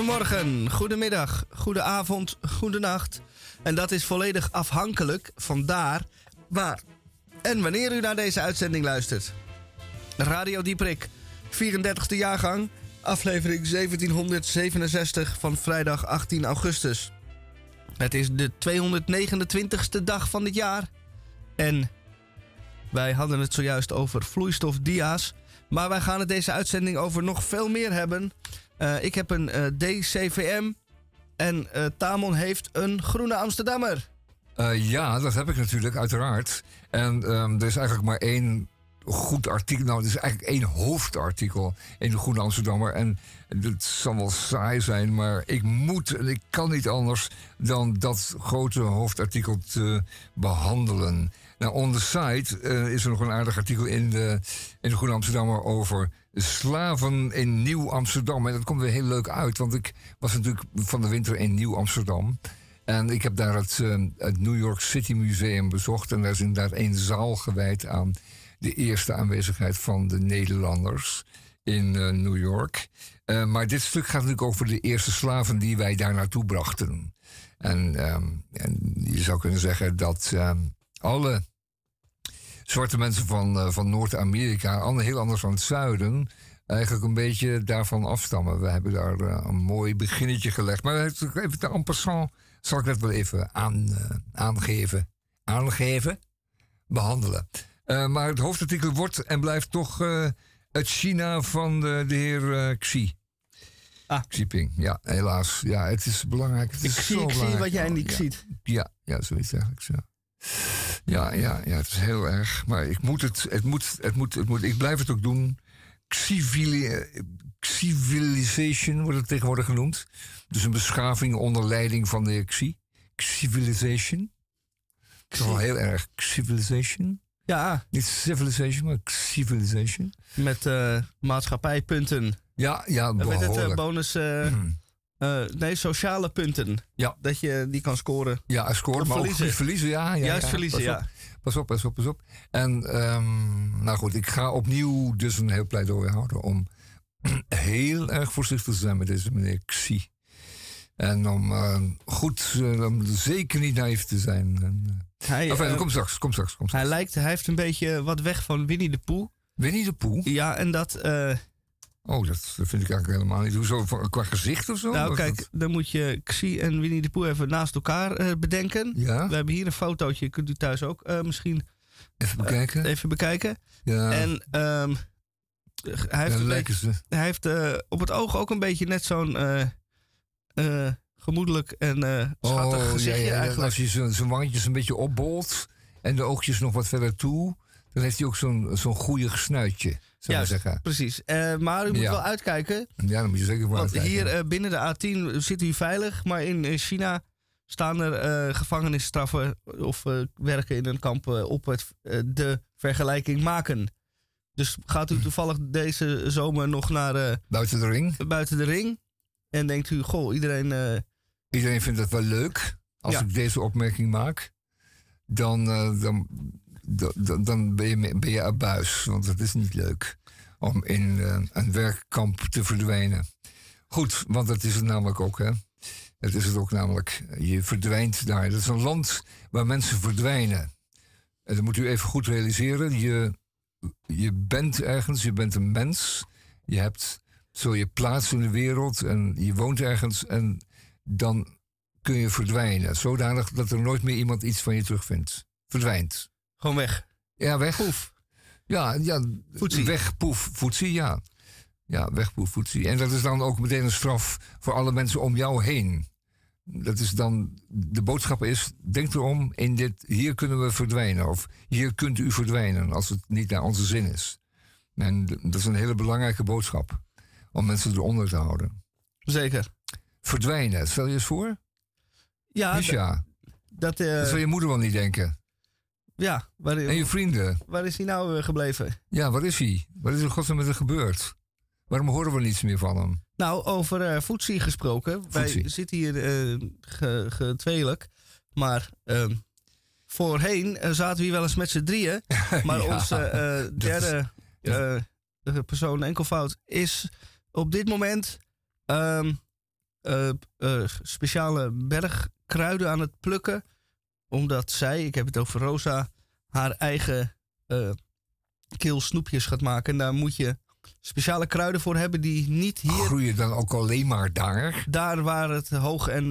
Goedemorgen, goedemiddag, goedenavond, goedenacht. En dat is volledig afhankelijk van daar, waar en wanneer u naar deze uitzending luistert. Radio Dieprik, 34e jaargang, aflevering 1767 van vrijdag 18 augustus. Het is de 229ste dag van dit jaar. En wij hadden het zojuist over vloeistofdia's. Maar wij gaan het deze uitzending over nog veel meer hebben. Uh, ik heb een eh, DCVM en uh, Tamon heeft een Groene Amsterdammer. ja, dat heb ik natuurlijk, uiteraard. En um, er is eigenlijk maar één goed artikel. Nou, er is eigenlijk één hoofdartikel in de Groene Amsterdammer. En het zal wel saai zijn, maar ik moet en ik kan niet anders dan dat grote hoofdartikel te behandelen. Nou, on the site is er nog een aardig artikel in de, in de Groene Amsterdammer over slaven in Nieuw Amsterdam. En dat komt weer heel leuk uit, want ik was natuurlijk van de winter in Nieuw Amsterdam. En ik heb daar het, uh, het New York City Museum bezocht. En daar is inderdaad één zaal gewijd aan de eerste aanwezigheid van de Nederlanders in uh, New York. Uh, maar dit stuk gaat natuurlijk over de eerste slaven die wij daar naartoe brachten. En, um, en je zou kunnen zeggen dat um, alle zwarte mensen van, uh, van Noord-Amerika, heel anders van het zuiden, eigenlijk een beetje daarvan afstammen. We hebben daar uh, een mooi beginnetje gelegd. Maar even en passant zal ik dat wel even aan, uh, aangeven. Aangeven? Behandelen. maar het hoofdartikel wordt en blijft toch het China van de, de heer Xi. Ah. Xi Jinping, ja, helaas. Ja, het is belangrijk. Het is ik, zie, ik zie wat jij niet ja. ziet. Ja, ja, zoiets eigenlijk. Ja. Ja, ja, ja, het is heel erg. Maar ik moet het, het moet, het moet, het moet, ik blijf het ook doen. civilization wordt het tegenwoordig genoemd. Dus een beschaving onder leiding van de Xi. Civilization. Het is wel heel erg civilization. Ja. Niet civilization, maar civilization. Met uh, maatschappijpunten. Ja, ja, behoorlijk. Met het uh, bonus... Uh, uh, nee, sociale punten. Ja. Dat je die kan scoren. Ja, scoren, maar verliezen. ook verliezen. Ja, ja, Juist ja. verliezen, pas ja. Pas op, pas op, pas op. En um, nou goed, ik ga opnieuw dus een heel pleidooi houden om heel erg voorzichtig te zijn met deze meneer Xi. En om uh, goed, uh, om zeker niet naïef te zijn. En, hij, enfin, kom straks, kom straks, kom straks. Hij lijkt, hij heeft een beetje wat weg van Winnie de Pooh. Winnie de Pooh? Ja, en dat... Oh, dat, vind ik eigenlijk helemaal niet. Hoezo, qua gezicht of zo? Nou, kijk, dan moet je Xi en Winnie de Pooh even naast elkaar uh, bedenken. Ja. We hebben hier een fotootje, kunt u thuis ook uh, misschien... Even bekijken. Uh, even bekijken. Ja. En um, hij heeft, ja, beetje, hij heeft op het oog ook een beetje net zo'n gemoedelijk en schattig oh, gezichtje ja, ja, eigenlijk. Als je zijn wandjes een beetje opbolt en de oogjes nog wat verder toe... dan heeft hij ook zo'n zo'n goeie snuitje ja, zeggen. precies. Uh, maar u moet ja. wel uitkijken. Ja, dan moet je zeker wel Want uitkijken. hier uh, binnen de A10 zit u veilig, maar in China staan er uh, gevangenisstraffen of werken in een kamp op het, de vergelijking maken. Dus gaat u toevallig deze zomer nog naar... buiten de ring? Buiten de ring. En denkt u, goh, iedereen... iedereen vindt het wel leuk als ja. ik deze opmerking maak. Dan, dan, dan, ben, je, ben je abuis. Want het is niet leuk om in uh, een werkkamp te verdwijnen. Goed, want dat is het namelijk ook, hè. Dat is het ook namelijk. Je verdwijnt daar. Dat is een land waar mensen verdwijnen. En dat moet u even goed realiseren. Je, je bent ergens, je bent een mens. Je hebt zo je plaats in de wereld en je woont ergens. En dan kun je verdwijnen. Zodanig dat er nooit meer iemand iets van je terugvindt. Verdwijnt. Gewoon weg. Ja, weg. Poef. Ja, ja Voetsie. weg, poef, voetsie, ja. Ja, weg, poef, voetsie. En dat is dan ook meteen een straf voor alle mensen om jou heen. Dat is dan, de boodschap is, denk erom, in dit, hier kunnen we verdwijnen. Of hier kunt u verdwijnen, als het niet naar onze zin is. En dat is een hele belangrijke boodschap, om mensen eronder te houden. Zeker. Verdwijnen, stel je eens voor? Ja. Dus ja. Dat, uh... dat zal je moeder wel niet denken. Ja, waar, en je vrienden. Waar is hij nou uh, gebleven? Ja, waar is hij? Wat is er godsnaam met hem gebeurd? Waarom horen we niets meer van hem? Nou, over uh, gesproken. Wij zitten hier uh, ge, getweelijk. Maar uh, voorheen zaten we hier wel eens met z'n drieën. Maar ja, onze derde is, persoon enkelvoud is op dit moment... Um, eh, eh, speciale bergkruiden aan het plukken. Omdat zij, ik heb het over Rosa, haar eigen uh, keel snoepjes gaat maken. En daar moet je speciale kruiden voor hebben die niet hier... Groeien dan ook alleen maar daar? Daar waar het hoog en,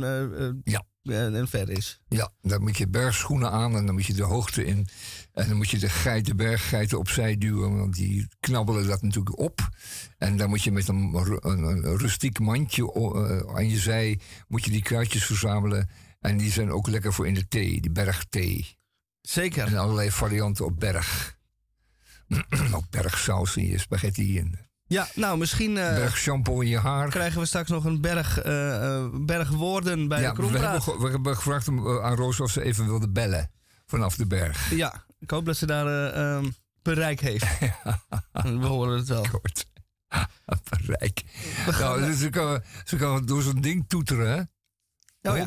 ja. en, en ver is. Ja, dan moet je bergschoenen aan en dan moet je de hoogte in. En dan moet je de, geit, de berggeiten opzij duwen, want die knabbelen dat natuurlijk op. En dan moet je met een, een, een rustiek mandje aan je zij moet je die kruidjes verzamelen. En die zijn ook lekker voor in de thee, die bergthee. Zeker. En allerlei varianten op berg. ook bergsaus in je spaghetti. En ja, nou misschien... Uh, bergshampoo in je haar. Krijgen we straks nog een berg, uh, bergwoorden bij ja, de we hebben, we hebben gevraagd aan Roos of ze even wilde bellen vanaf de berg. Ja, ik hoop dat ze daar uh, bereik heeft. we horen het wel. Kort. bereik. Nou, dus ze, kan, ze kan door zo'n ding toeteren, hè? Oh, ja.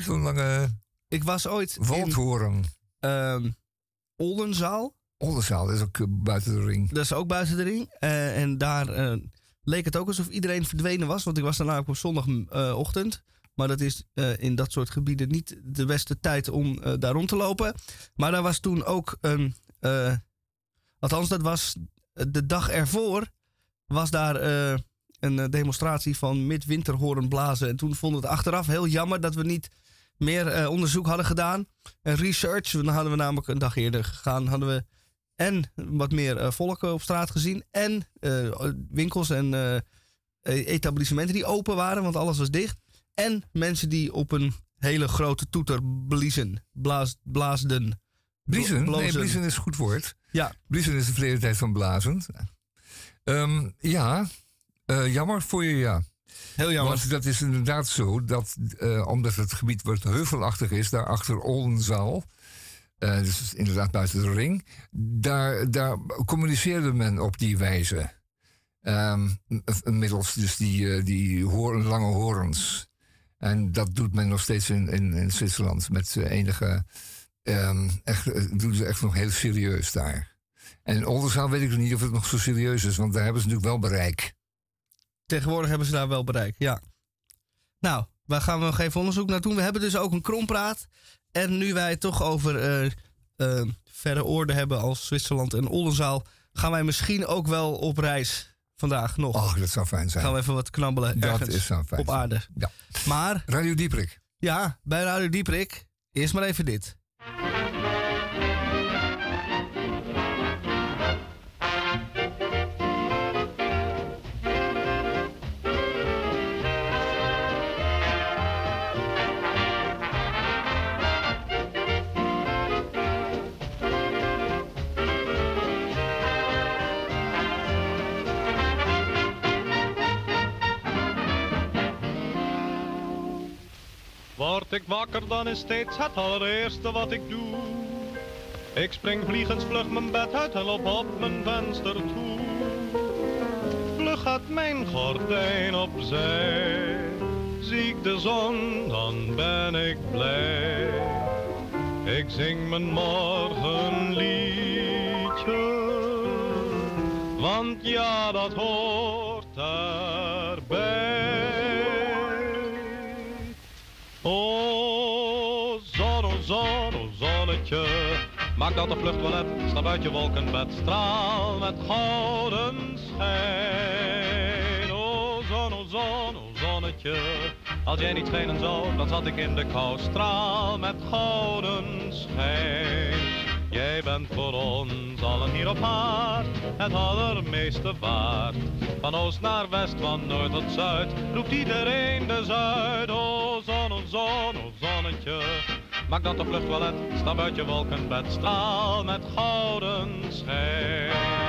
Zo'n lange... Ik was ooit Waldhoren. in um, Oldenzaal. Oldenzaal, dat is ook buiten de ring. Dat is ook buiten de ring. Uh, en daar leek het ook alsof iedereen verdwenen was. Want ik was daarna ook op zondagochtend. Maar dat is in dat soort gebieden niet de beste tijd om daar rond te lopen. Maar daar was toen ook een... althans, dat was de dag ervoor... was daar een demonstratie van midwinterhoren blazen. En toen vonden we het achteraf heel jammer dat we niet meer onderzoek hadden gedaan. En research. Dan hadden we namelijk een dag eerder gegaan. Hadden we en wat meer uh, volk op straat gezien. En uh, winkels en uh, etablissementen die open waren, want alles was dicht. En mensen die op een hele grote toeter bliezen. Blaas, blaasden. Bliezen? Nee, bliezen is een goed woord. Ja. Bliezen is de verleden tijd van blazend. Um, ja, jammer voor je, ja. Heel jammer. Want dat is inderdaad zo dat, omdat het gebied wat heuvelachtig is, daar achter Oldenzaal uh, dus inderdaad buiten de ring. Daar, daar communiceerde men op die wijze. Um, middels dus die, die lange horens. En dat doet men nog steeds in, in, in Zwitserland met enige. Um, echt, doen ze echt nog heel serieus daar. En Oldenzaal weet ik niet of het nog zo serieus is, want daar hebben ze natuurlijk wel bereik. Tegenwoordig hebben ze daar wel bereik, ja. Nou, waar gaan we nog even onderzoek naar doen? We hebben dus ook een krompraat. En nu wij het toch over uh, uh, verre oorden hebben als Zwitserland en Oldenzaal, gaan wij misschien ook wel op reis vandaag nog. Oh, dat zou fijn zijn. Gaan we even wat knabbelen dat is fijn op aarde. Ja. Maar... Radio Dieprik. Ja, bij Radio Dieprik. Eerst maar even dit. Word ik wakker, dan is steeds het allereerste wat ik doe. Ik spring vliegensvlug mijn bed uit en loop op mijn venster toe. Vlug gaat mijn gordijn opzij. Zie ik de zon, dan ben ik blij. Ik zing mijn morgenliedje. Want ja, dat hoort erbij. Maak dat de vluchttoilet, stap uit je wolkenbed. Straal met gouden schijn. Oh, zon, oh zon, oh zonnetje. Als jij niet schijnen zou, dan zat ik in de kou. Straal met gouden schijn. Jij bent voor ons allen hier op aard het allermeeste waard. Van oost naar west, van noord tot zuid, roept iedereen de zuid. O zon, o zon, o zonnetje, maak dat de vluchttoilet, stap uit je wolkenbed, straal met gouden schijn.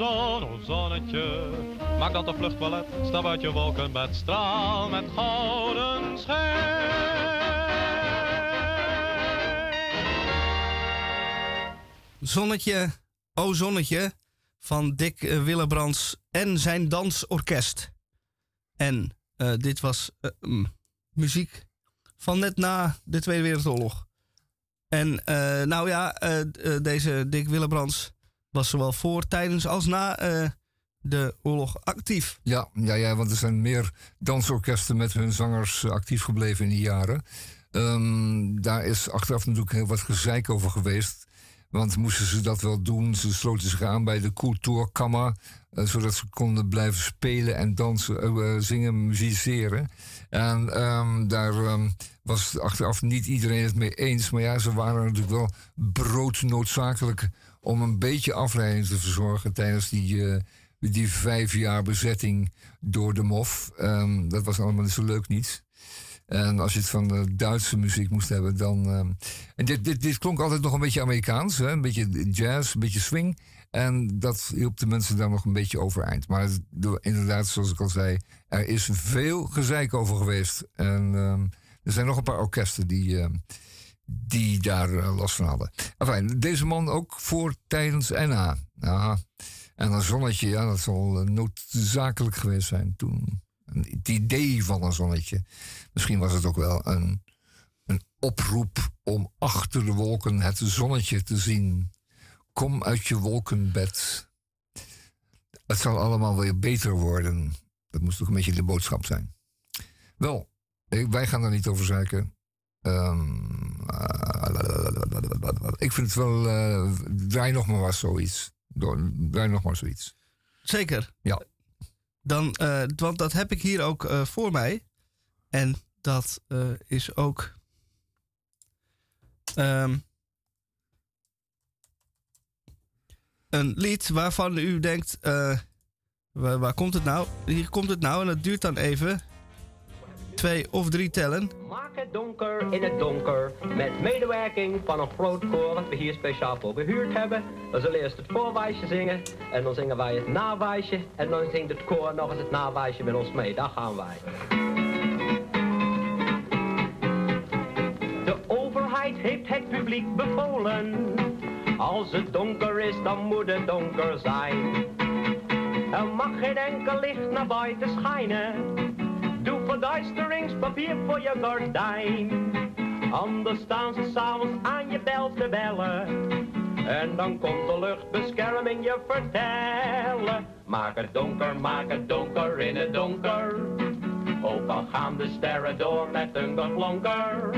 Zon, o zonnetje. Maak dat de vlucht uit, stap uit je wolkenbed, straal met gouden schijn. Zonnetje, o zonnetje, van Dick uh, Willebrands en zijn dansorkest. En uh, dit was uh, mm, muziek van net na de Tweede Wereldoorlog. En nou ja, deze Dick Willebrands was zowel voor, tijdens als na de oorlog actief. Ja, ja, ja, want er zijn meer dansorkesten met hun zangers actief gebleven in die jaren. Um, daar is achteraf natuurlijk heel wat gezeik over geweest. Want moesten ze dat wel doen? Ze sloten zich aan bij de Kulturkammer. Uh, zodat ze konden blijven spelen en dansen, uh, zingen, musiceren. En um, daar um, was achteraf niet iedereen het mee eens. Maar ja, ze waren natuurlijk wel broodnoodzakelijk om een beetje afleiding te verzorgen tijdens die, uh, die vijf jaar bezetting door de MOF. Um, dat was allemaal zo leuk niet. En als je het van de Duitse muziek moest hebben, dan. En dit, dit, dit klonk altijd nog een beetje Amerikaans, hè? een beetje jazz, een beetje swing. En dat hielp de mensen daar nog een beetje overeind. Maar inderdaad, zoals ik al zei, er is veel gezeik over geweest. En uh, er zijn nog een paar orkesten die, die daar uh, last van hadden. Enfin, deze man ook voor, tijdens en na. Ja. En een zonnetje, ja, dat zal noodzakelijk geweest zijn toen. Het idee van een zonnetje. Misschien was het ook wel een, een oproep om achter de wolken het zonnetje te zien. Kom uit je wolkenbed. Het zal allemaal weer beter worden. Dat moest toch een beetje de boodschap zijn. Wel, wij gaan er niet over zeiken. Um, ik vind het wel. Uh, draai nog maar zoiets. Nog maar zoiets. Zeker. Ja. Dan, uh, want dat heb ik hier ook uh, voor mij. En dat is ook. Um, een lied waarvan u denkt: waar, waar, komt het nou? Hier komt het nou en dat duurt dan even. Twee of drie tellen. Maak het donker in het donker. Met medewerking van een groot koor dat we hier speciaal voor gehuurd hebben. We zullen eerst het voorwijsje zingen. En dan zingen wij het nawijsje. En dan zingt het koor nog eens het nawijsje met ons mee. Daar gaan wij. De overheid heeft het publiek bevolen. Als het donker is, dan moet het donker zijn. Er mag geen enkel licht naar buiten schijnen. Doe verduisteringspapier voor je gordijn. Anders staan ze s'avonds aan je bel te bellen. En dan komt de luchtbescherming je vertellen. Maak het donker, maak het donker in het donker. Ook al gaan de sterren door met een geblonker.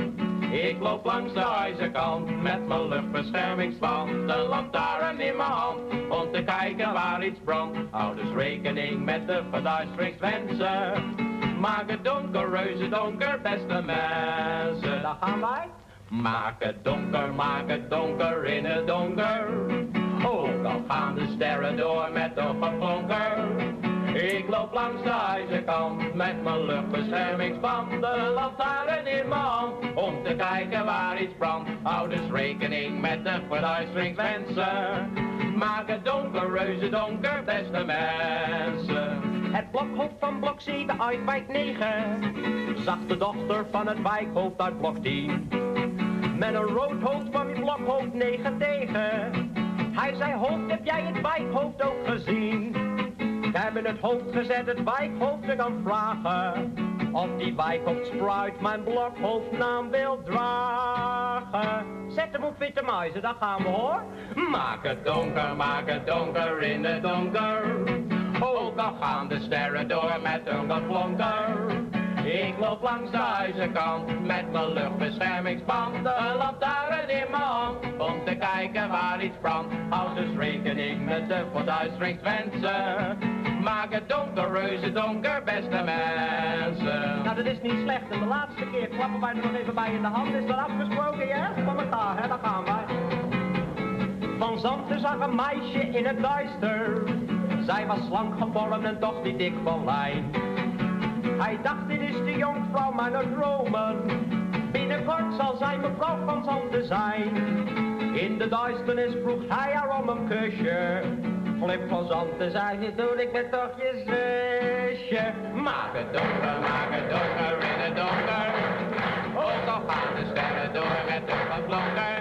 Ik loop langs de ijzerkant met mijn luchtbeschermingsband. De lantaarn in mijn hand om te kijken waar iets brandt. Hou dus rekening met de verduisteringswensen. Maak het donker, reuze donker, beste mensen. Daar gaan wij. Maak het donker, maak het donker in het donker. Ook al gaan de sterren door met een geklonker. Ik loop langs de ijzerkant met mijn luchtbeschermingsband. De lantaarn in mijn hand om te kijken waar iets brandt. Hou dus rekening met de verduisteringswensen. Maak het donker, reuze donker, beste mensen. Het blokhoofd van blok 7 uit wijk 9 zag de dochter van het wijkhoofd uit blok 10. Met een rood hoofd van die blokhoofd 9 tegen. Hij zei, hoofd, heb jij het wijkhoofd ook gezien? We hebben het hoofd gezet het wijkhoofd te gaan vragen. Of die wijkhoofd spruit mijn blokhoofdnaam wil dragen. Zet hem op witte muizen, daar gaan we hoor. Maak het donker, maak het donker in het donker. Ook al gaan de sterren door met een geklonker. Ik loop langs de ijzerkant met mijn luchtbeschermingsband. Een lantaarn in mijn hand om te kijken waar iets brandt. Houd dus rekening met de verduisteringswensen. Het donker, reuze donker, beste mensen. Nou, dat is niet slecht. En de laatste keer klappen wij er nog even bij in de hand. Is dat afgesproken, ja? Van elkaar, hè? Daar gaan wij. Van Zanten zag een meisje in het duister. Zij was slank gevormd en toch niet dik van lijn. Hij dacht, dit is de jonkvrouw mijn dromen. Binnenkort zal zij mevrouw van Zanten zijn. In de duisternis vroeg hij haar om een kusje. Flip plezant te zijn, doe ik ben toch je zusje. Maak het donker, maak het donker in het donker. Ook al gaan de sterren door met de verblonker.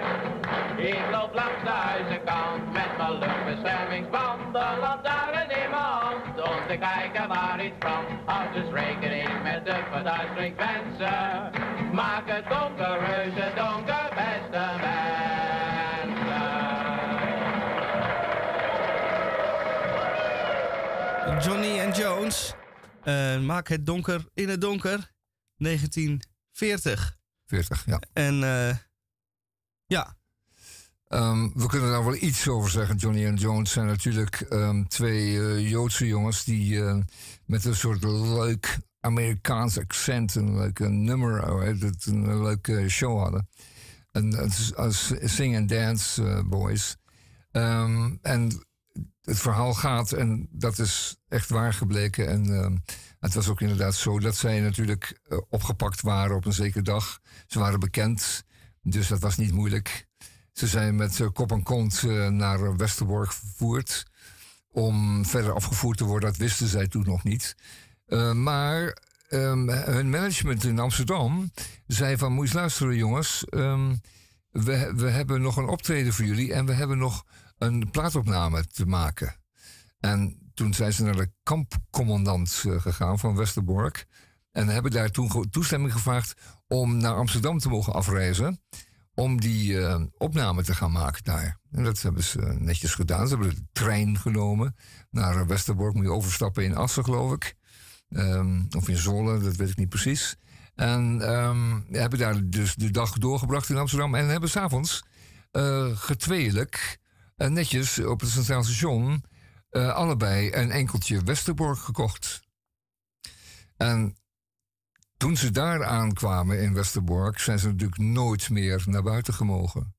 Ik loop langs de huizenkant met mijn luchtbeschermingsband. De lantaarn in mijn om te kijken waar iets brandt. Houd dus rekening met de verduisteringswensen. Maak het donker, reuze donker, beste mensen. Johnny and Jones. eh, maak het donker in het donker. 1940. 40, ja. En eh, ja, Ehm, we kunnen daar wel iets over zeggen. Johnny en Jones zijn natuurlijk ehm, twee eh, Joodse jongens die eh, met een soort leuk Amerikaans accent een leuke nummer, een leuke show hadden. En als, als sing and dance boys. Ehm, en het verhaal gaat, en dat is echt waar gebleken. En ehm, het was ook inderdaad zo dat zij natuurlijk eh, opgepakt waren op een zekere dag. Ze waren bekend, dus dat was niet moeilijk. Ze zijn met eh, kop en kont eh, naar Westerbork vervoerd. Om verder afgevoerd te worden, dat wisten zij toen nog niet. Maar ehm, hun management in Amsterdam zei van... moet je luisteren jongens, ehm, we, we hebben nog een optreden voor jullie... en we hebben nog een plaatopname te maken. En toen zijn ze naar de kampcommandant eh, gegaan van Westerbork... en hebben daar toen toestemming gevraagd om naar Amsterdam te mogen afreizen om die eh, opname te gaan maken daar. En dat hebben ze netjes gedaan. Ze hebben de trein genomen naar Westerbork. Moet je overstappen in Assen, geloof ik. Ehm, of in Zwolle, dat weet ik niet precies. En ehm, hebben daar dus de dag doorgebracht in Amsterdam. En hebben s'avonds uh, getweelijk netjes op het Centraal Station... eh, allebei een enkeltje Westerbork gekocht. En toen ze daar aankwamen in Westerbork, zijn ze natuurlijk nooit meer naar buiten gemogen.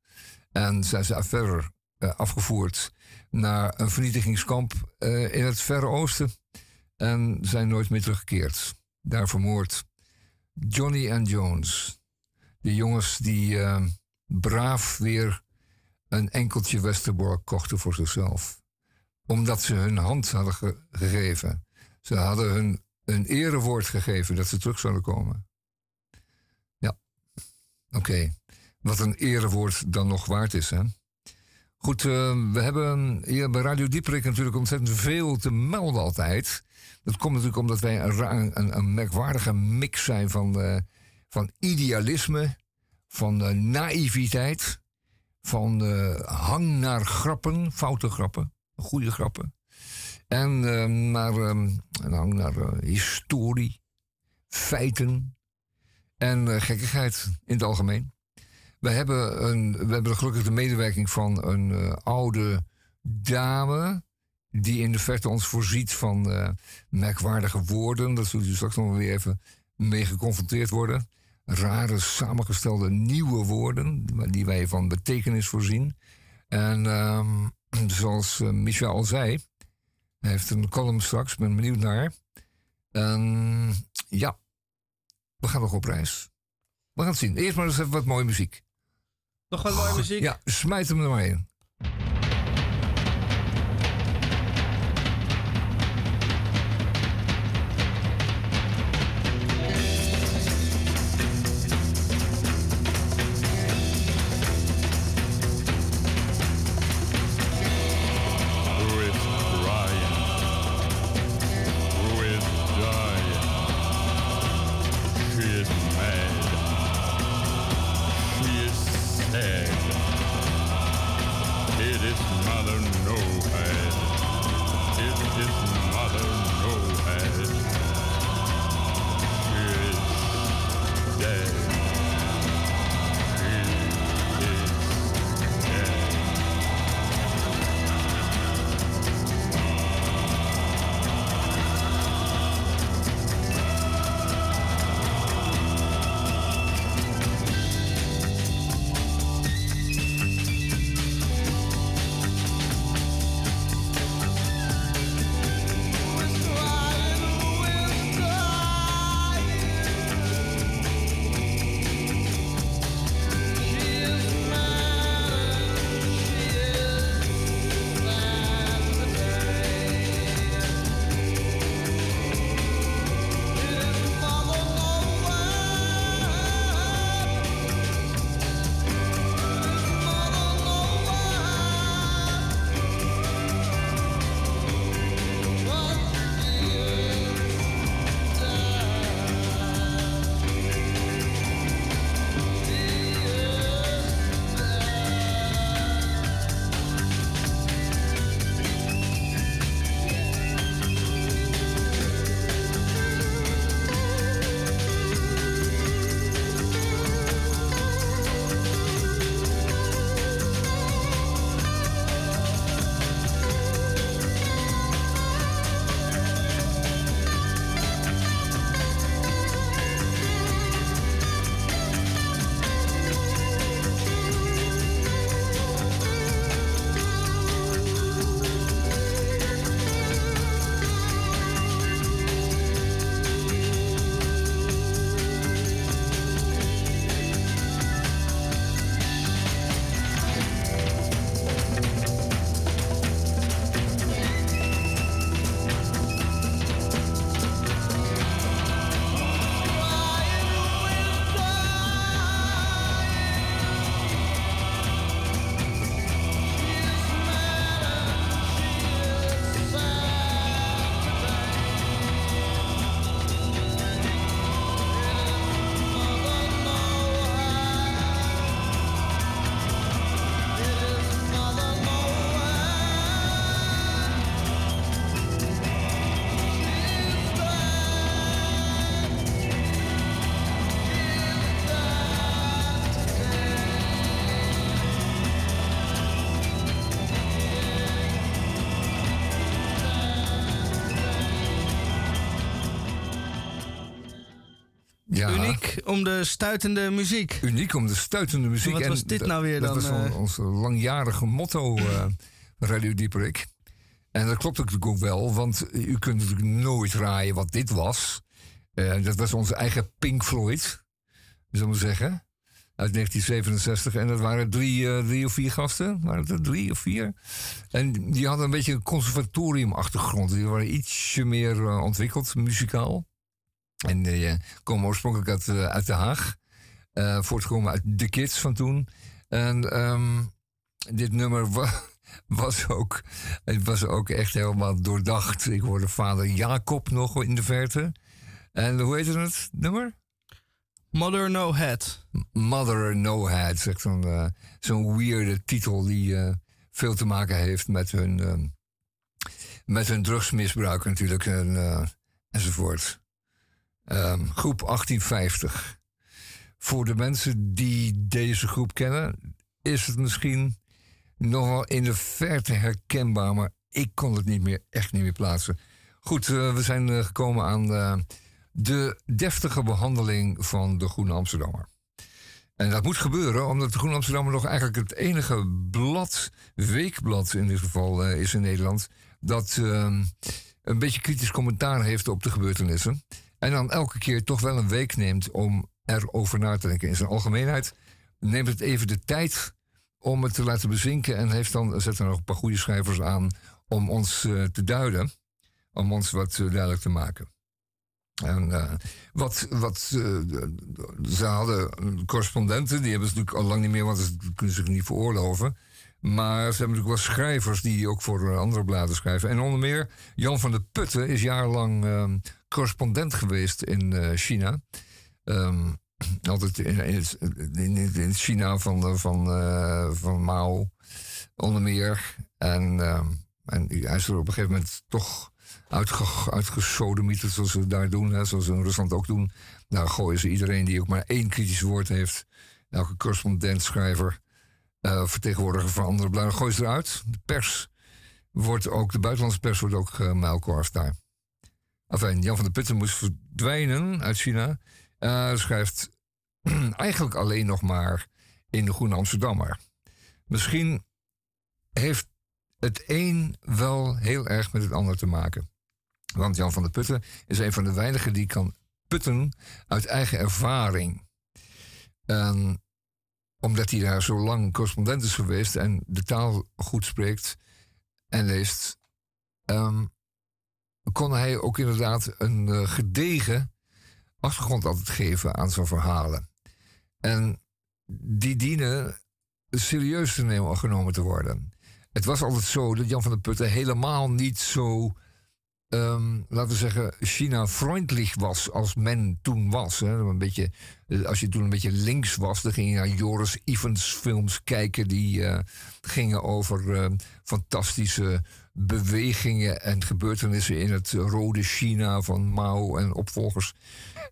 En zijn ze verder eh, afgevoerd naar een vernietigingskamp eh, in het Verre Oosten. En zijn nooit meer teruggekeerd. Daar vermoord. Johnny en Jones. De jongens die braaf weer een enkeltje Westerbork kochten voor zichzelf. Omdat ze hun hand hadden ge- gegeven. Ze hadden hun een erewoord gegeven dat ze terug zouden komen. Ja, oké. Wat een erewoord dan nog waard is, hè? Goed, eh, we hebben hier bij Radio Dieperik natuurlijk ontzettend veel te melden altijd. Dat komt natuurlijk omdat wij een, een, een merkwaardige mix zijn van, eh, van idealisme, van eh, naïviteit, van hang naar grappen, foute grappen, goede grappen. En eh, naar, eh, hang naar eh, historie, feiten en gekkigheid in het algemeen. We hebben, een, we hebben gelukkig de medewerking van een oude dame. die in de verte ons voorziet van merkwaardige woorden. Dat zult u straks nog weer even mee geconfronteerd worden. Rare, samengestelde nieuwe woorden. die wij van betekenis voorzien. En ehm, zoals eh, Michel al zei. Hij heeft een column straks, ik ben benieuwd naar. En ja, we gaan nog op reis. We gaan het zien. Eerst maar eens even wat mooie muziek. nog wat mooie muziek. Ja, smijt hem er maar in. Uniek om de stuitende muziek. Uniek om de stuitende muziek. Wat En was dit dat- nou weer dat dan, was on- eh? ons langjarige motto, eh Radio Dieperik. En dat klopt natuurlijk ook wel, want u kunt natuurlijk nooit raaien wat dit was. Eh, dat was onze eigen Pink Floyd, zullen we zeggen. Uit 1967. En dat waren drie, drie of vier gasten. Waren het er drie of vier? En die hadden een beetje een conservatoriumachtergrond. Die waren ietsje meer ontwikkeld, muzikaal. En die eh, komen oorspronkelijk uit, eh, uit Den Haag. Eh, voortgekomen uit de Kids van toen. En ehm, dit nummer wa- was ook, het was ook echt helemaal doordacht. Ik hoorde vader Jacob nog in de verte. En hoe heette het nummer? Mother No Head. Mother No Head. Zegt zo'n zo'n weirde titel die veel te maken heeft met hun, ehm, met hun drugsmisbruik natuurlijk en, enzovoort. Ehm, groep 1850. Voor de mensen die deze groep kennen, is het misschien nog wel in de verte herkenbaar, maar ik kon het niet meer, echt niet meer plaatsen. Goed, eh, we zijn eh, gekomen aan eh, de deftige behandeling van de Groene Amsterdammer. En dat moet gebeuren omdat de Groene Amsterdammer nog eigenlijk het enige blad, weekblad in dit geval is in Nederland, dat ehm, een beetje kritisch commentaar heeft op de gebeurtenissen. En dan elke keer toch wel een week neemt om erover na te denken. In zijn algemeenheid neemt het even de tijd om het te laten bezinken. En heeft dan, zet er nog een paar goede schrijvers aan om ons eh, te duiden. Om ons wat eh, duidelijk te maken. En eh, wat, wat ze hadden correspondenten, die hebben ze natuurlijk al lang niet meer, want dat kunnen ze zich niet veroorloven. Maar ze hebben natuurlijk wel schrijvers die ook voor andere bladen schrijven. En onder meer Jan van der Putten is jarenlang eh, correspondent geweest in eh, China. Ehm, altijd in, in, China van, eh, van, eh, van Mao, onder meer. En, ehm, en hij is er op een gegeven moment toch uitge, uitgesodemieterd, zoals ze daar doen, hè, zoals ze in Rusland ook doen. Daar gooien ze iedereen die ook maar één kritisch woord heeft, elke correspondent, schrijver, eh, vertegenwoordiger van andere bladen, gooien ze eruit. De pers wordt ook, de buitenlandse pers wordt ook gemuilkorfd daar. Enfin, Jan van der Putten moest verdwijnen uit China. Eh, schrijft eigenlijk alleen nog maar in de Groene Amsterdammer. Misschien heeft het een wel heel erg met het ander te maken. Want Jan van der Putten is een van de weinigen die kan putten uit eigen ervaring. Omdat hij daar zo lang correspondent is geweest en de taal goed spreekt en leest, ehm, kon hij ook inderdaad een eh, gedegen achtergrond altijd geven aan zijn verhalen. En die dienen serieus te nemen, genomen te worden. Het was altijd zo dat Jan van der Putten helemaal niet zo, ehm, laten we zeggen, China-vriendelijk was als men toen was. Hè. Een beetje, eh, als je toen een beetje links was, dan ging je naar Joris Evans films kijken die eh, gingen over eh, fantastische bewegingen en gebeurtenissen in het rode China van Mao en opvolgers.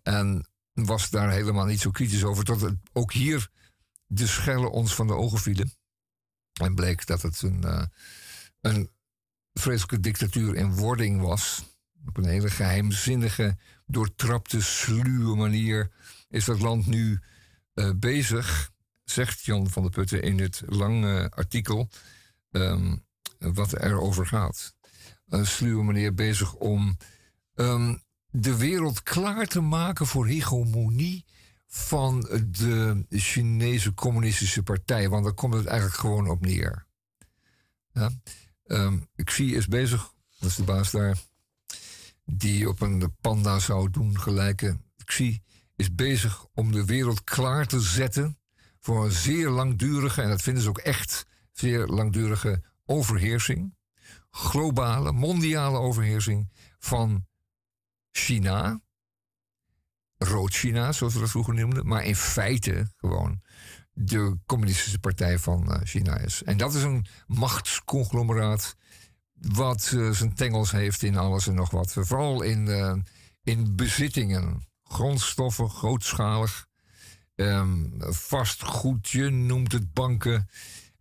En was daar helemaal niet zo kritisch over, tot het ook hier de schellen ons van de ogen vielen. En bleek dat het een, eh, een vreselijke dictatuur in wording was. Op een hele geheimzinnige, doortrapte, sluwe manier is dat land nu eh, bezig, zegt Jan van der Putten in dit lange artikel, ehm, wat erover gaat. Een sluwe manier bezig om ehm, de wereld klaar te maken voor hegemonie van de Chinese Communistische Partij. Want daar komt het eigenlijk gewoon op neer. Ja? Ehm, Xi is bezig, dat is de baas daar, die op een panda zou doen gelijken. Xi is bezig om de wereld klaar te zetten voor een zeer langdurige, en dat vinden ze ook echt, zeer langdurige overheersing. Globale, mondiale overheersing van China. Rood-China, zoals we dat vroeger noemden. Maar in feite gewoon de communistische partij van eh, China is. En dat is een machtsconglomeraat wat eh, zijn tengels heeft in alles en nog wat. Vooral in, eh, in bezittingen. Grondstoffen, grootschalig. Ehm, vastgoed, je noemt het banken.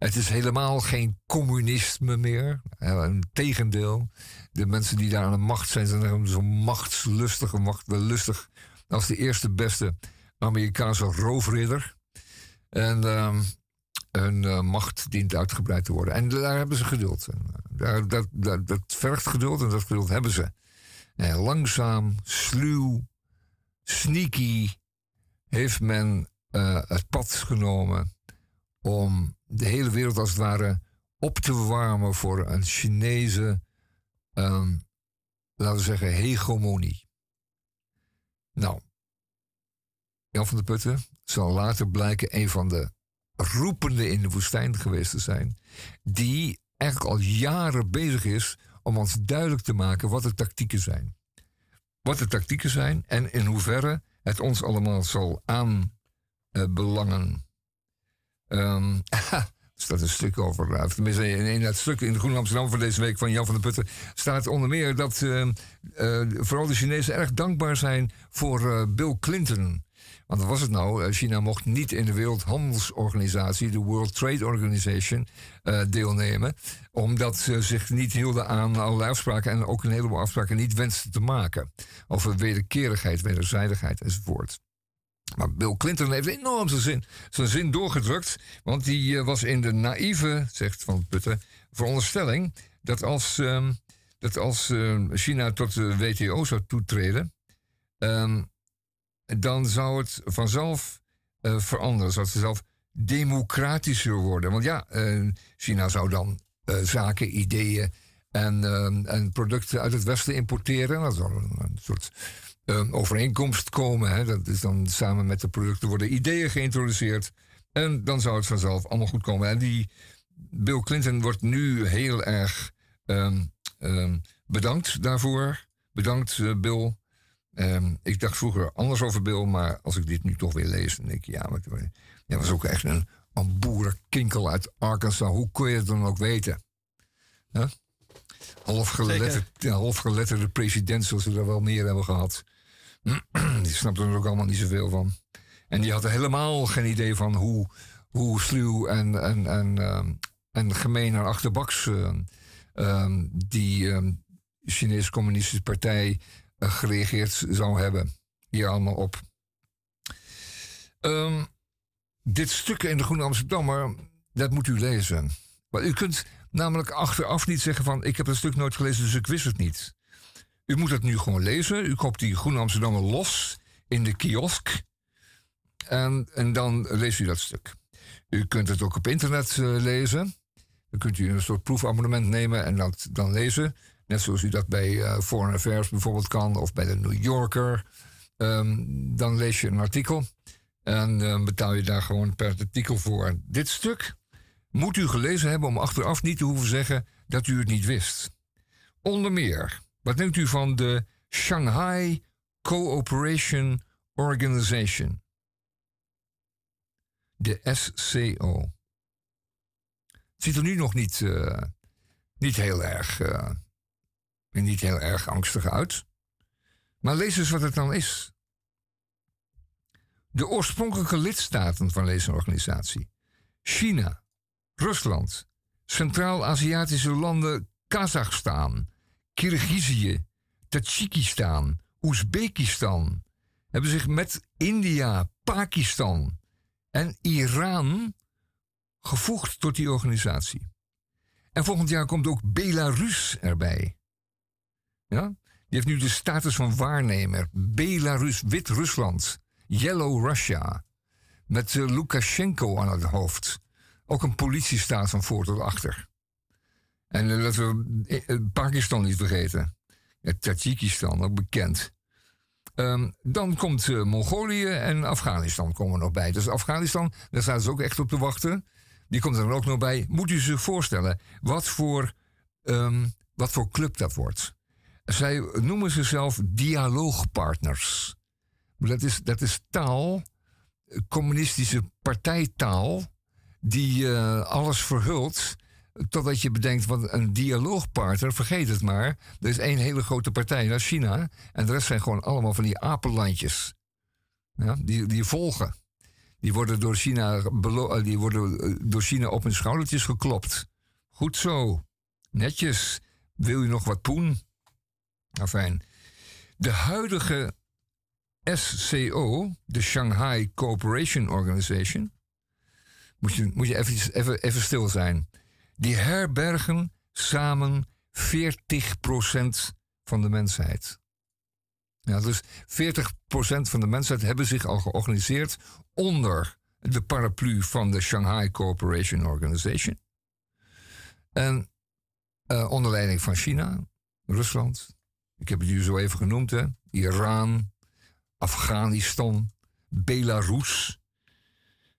Het is helemaal geen communisme meer. Een tegendeel. De mensen die daar aan de macht zijn, zijn zo machtslustig, machtbelustig als de eerste beste Amerikaanse roofridder. En ehm, hun eh, macht dient uitgebreid te worden. En daar hebben ze geduld. Eh, daar, dat, dat, vergt geduld en dat geduld hebben ze. Langzaam, sluw, sneaky heeft men eh, het pad genomen om de hele wereld als het ware op te warmen voor een Chinese, ehm, laten we zeggen, hegemonie. Nou, Jan van der Putten zal later blijken een van de roepende in de woestijn geweest te zijn, die eigenlijk al jaren bezig is om ons duidelijk te maken wat de tactieken zijn. Wat de tactieken zijn en in hoeverre het ons allemaal zal aanbelangen. Um, er staat een stuk over. Uh, tenminste, in, het stuk in de Groene Amsterdam van deze week van Jan van der Putten staat onder meer dat uh, uh, vooral de Chinezen erg dankbaar zijn voor Bill Clinton. Want wat was het nou? China mocht niet in de Wereldhandelsorganisatie, de World Trade Organization, deelnemen. Omdat ze zich niet hielden aan allerlei afspraken en ook een heleboel afspraken niet wensten te maken. Over wederkerigheid, wederzijdigheid enzovoort. Maar Bill Clinton heeft enorm zijn zin, zijn zin doorgedrukt. Want die uh, was in de naïeve, zegt Van Putten, veronderstelling dat als, um, dat als uh, China tot de WTO zou toetreden, um, dan zou het vanzelf uh, veranderen. Zou het vanzelf democratischer worden. Want ja, China zou dan zaken, ideeën en, ehm, en producten uit het Westen importeren. Dat zou een soort overeenkomst komen. Hè. Dat is dan samen met de producten worden ideeën geïntroduceerd. En dan zou het vanzelf allemaal goed komen. En die Bill Clinton wordt nu heel erg um, um, bedankt daarvoor. Bedankt, uh, Bill. Um, ik dacht vroeger anders over Bill, maar als ik dit nu toch weer lees, dan denk ik, ja, maar dat was ook echt een, een boerenkinkel uit Arkansas. Hoe kun je het dan ook weten? Huh? Halfgeletterde, halfgeletterde president, zoals we er wel meer hebben gehad. die snapte er ook allemaal niet zoveel van. En die had helemaal geen idee van hoe, hoe sluw en, en, en, um, en gemeen en achterbaks uh, um, die Chinese Communistische Partij uh, gereageerd zou hebben. Hier allemaal op. dit stuk in de Groene Amsterdammer, dat moet u lezen. Maar u kunt namelijk achteraf niet zeggen van... ik heb het stuk nooit gelezen, dus ik wist het niet. U moet het nu gewoon lezen. U koopt die Groene Amsterdammer los in de kiosk. En, en dan leest u dat stuk. U kunt het ook op internet uh, lezen. Dan kunt u een soort proefabonnement nemen en dat dan lezen. Net zoals u dat bij uh, Foreign Affairs bijvoorbeeld kan, of bij de New Yorker. Um, dan lees je een artikel en uh, betaal je daar gewoon per artikel voor. Dit stuk moet u gelezen hebben om achteraf niet te hoeven zeggen dat u het niet wist. Onder meer wat denkt u van de Shanghai Cooperation Organization? De SCO. Het ziet er nu nog niet, uh, niet, heel erg, uh, niet heel erg angstig uit. Maar lees eens wat het dan is. De oorspronkelijke lidstaten van deze organisatie: China, Rusland, Centraal-Aziatische landen Kazachstan, Kirgizië, Tajikistan, Oezbekistan hebben zich met India, Pakistan en Iran gevoegd tot die organisatie. En volgend jaar komt ook Belarus erbij. Ja? Die heeft nu de status van waarnemer. Belarus, Wit-Rusland, Yellow Russia. Met uh, Lukashenko aan het hoofd. Ook een politiestaat van voor tot achter. En uh, laten we uh, Pakistan niet vergeten. Ja, Tajikistan, ook bekend. Um, dan komt Mongolië en Afghanistan komen nog bij. Dus Afghanistan, daar staan ze ook echt op te wachten. Die komt er ook nog bij. Moet u zich voorstellen wat voor, um, wat voor club dat wordt. Zij noemen zichzelf dialoogpartners. Dat is, dat is taal, communistische partijtaal, die alles verhult Totdat je bedenkt, wat een dialoogpartner, vergeet het maar. Er is één hele grote partij, dat is China. En de rest zijn gewoon allemaal van die apenlandjes. Ja, die, die volgen. Die worden, door China eh, die worden eh, door China op hun schoudertjes geklopt. Goed zo. Netjes. Wil je nog wat poen? Enfin, de huidige SCO, de Shanghai Cooperation Organization, moet je, moet je even, even, even stil zijn. Die herbergen samen 40% van de mensheid. Ja, dus 40% van de mensheid hebben zich al georganiseerd onder de paraplu van de Shanghai Cooperation Organization. En uh, onder leiding van China, Rusland, ik heb het jullie zo even genoemd, Iran, Afghanistan, Belarus.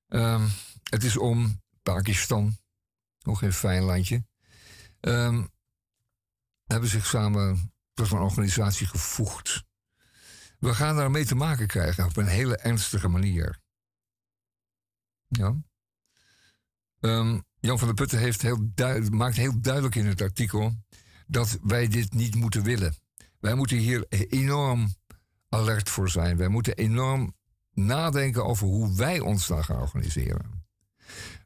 Um, het is om Pakistan, nog geen fijn landje. Um, hebben zich samen tot een organisatie gevoegd. We gaan daarmee te maken krijgen op een hele ernstige manier. Ja. Um, Jan van der Putten heeft heel maakt heel duidelijk in het artikel dat wij dit niet moeten willen. Wij moeten hier enorm alert voor zijn. Wij moeten enorm nadenken over hoe wij ons dan gaan organiseren.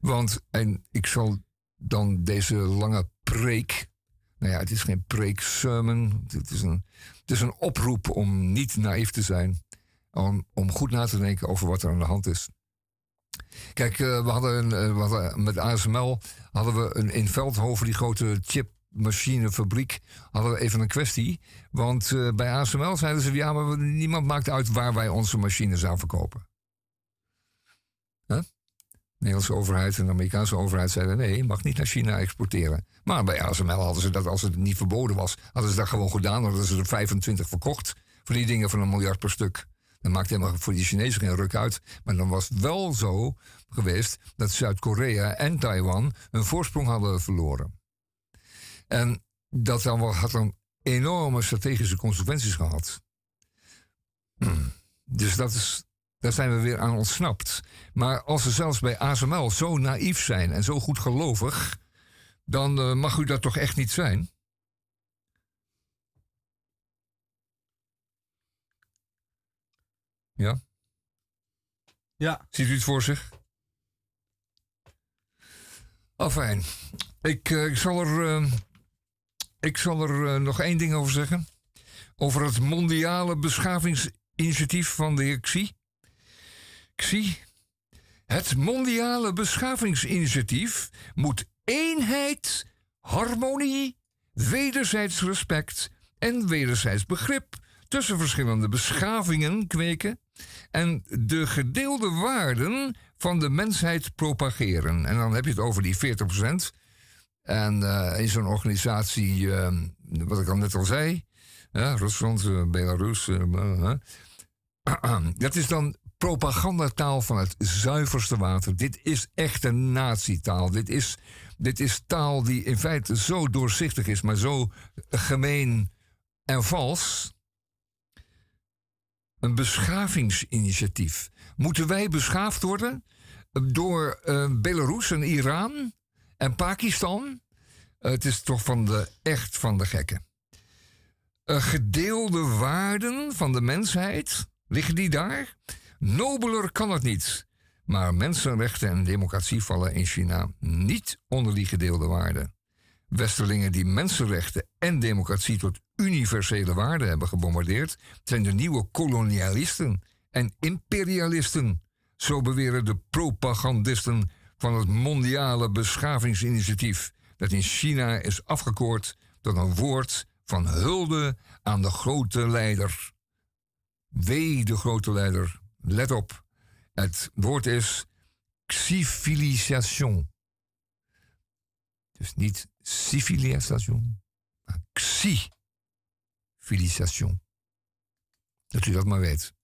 Want, en ik zal dan deze lange preek. Nou ja, het is geen preek-sermon. Het is een, is een oproep om niet naïef te zijn. Om, om goed na te denken over wat er aan de hand is. Kijk, uh, we, hadden een, hadden, met ASML hadden we een, in Veldhoven die grote chipmachinefabriek. Hadden we even een kwestie. Want uh, bij ASML zeiden ze: ja, maar niemand maakt uit waar wij onze machines aan verkopen. Nederlandse overheid en de Amerikaanse overheid zeiden: nee, je mag niet naar China exporteren. Maar bij ASML hadden ze dat, als het niet verboden was, hadden ze dat gewoon gedaan. Dan hadden ze er 25 verkocht. Voor die dingen van een miljard per stuk. Dat maakt helemaal voor die Chinezen geen ruk uit. Maar dan was het wel zo geweest dat Zuid-Korea en Taiwan hun voorsprong hadden verloren. En dat dan wel, had dan enorme strategische consequenties gehad. Dus dat is, daar zijn we weer aan ontsnapt. Maar als ze zelfs bij ASML zo naïef zijn en zo goed gelovig, dan uh, mag u dat toch echt niet zijn? Ja? Ja. Ziet u het voor zich? Afijn. Ik, uh, ik zal er, uh, ik zal er nog één ding over zeggen. Over het mondiale beschavingsinitiatief van de heer Xi. Xi. Het mondiale beschavingsinitiatief moet eenheid, harmonie, wederzijds respect en wederzijds begrip tussen verschillende beschavingen kweken en de gedeelde waarden van de mensheid propageren. En dan heb je het over die 40%. En uh, in zo'n organisatie, uh, wat ik al net al zei, Rusland, uh, Belarus, dat is dan propagandataal van het zuiverste water. Dit is echte nazietaal. Dit is, dit is taal die in feite zo doorzichtig is, maar zo gemeen en vals een beschavingsinitiatief. Moeten wij beschaafd worden door uh, Belarus en Iran en Pakistan? Uh, het is toch van de, echt van de gekken. Uh, gedeelde waarden van de mensheid, liggen die daar? Nobeler kan het niet. Maar mensenrechten en democratie vallen in China niet onder die gedeelde waarden. Westerlingen die mensenrechten en democratie tot universele waarden hebben gebombardeerd, zijn de nieuwe kolonialisten en imperialisten. Zo beweren de propagandisten van het mondiale beschavingsinitiatief, dat in China is afgekoord tot een woord van hulde aan de grote leider. Wee de grote leider, let op. Het woord is civilisation. Dus niet civilisation, maar civilisation. Dat u dat maar weet.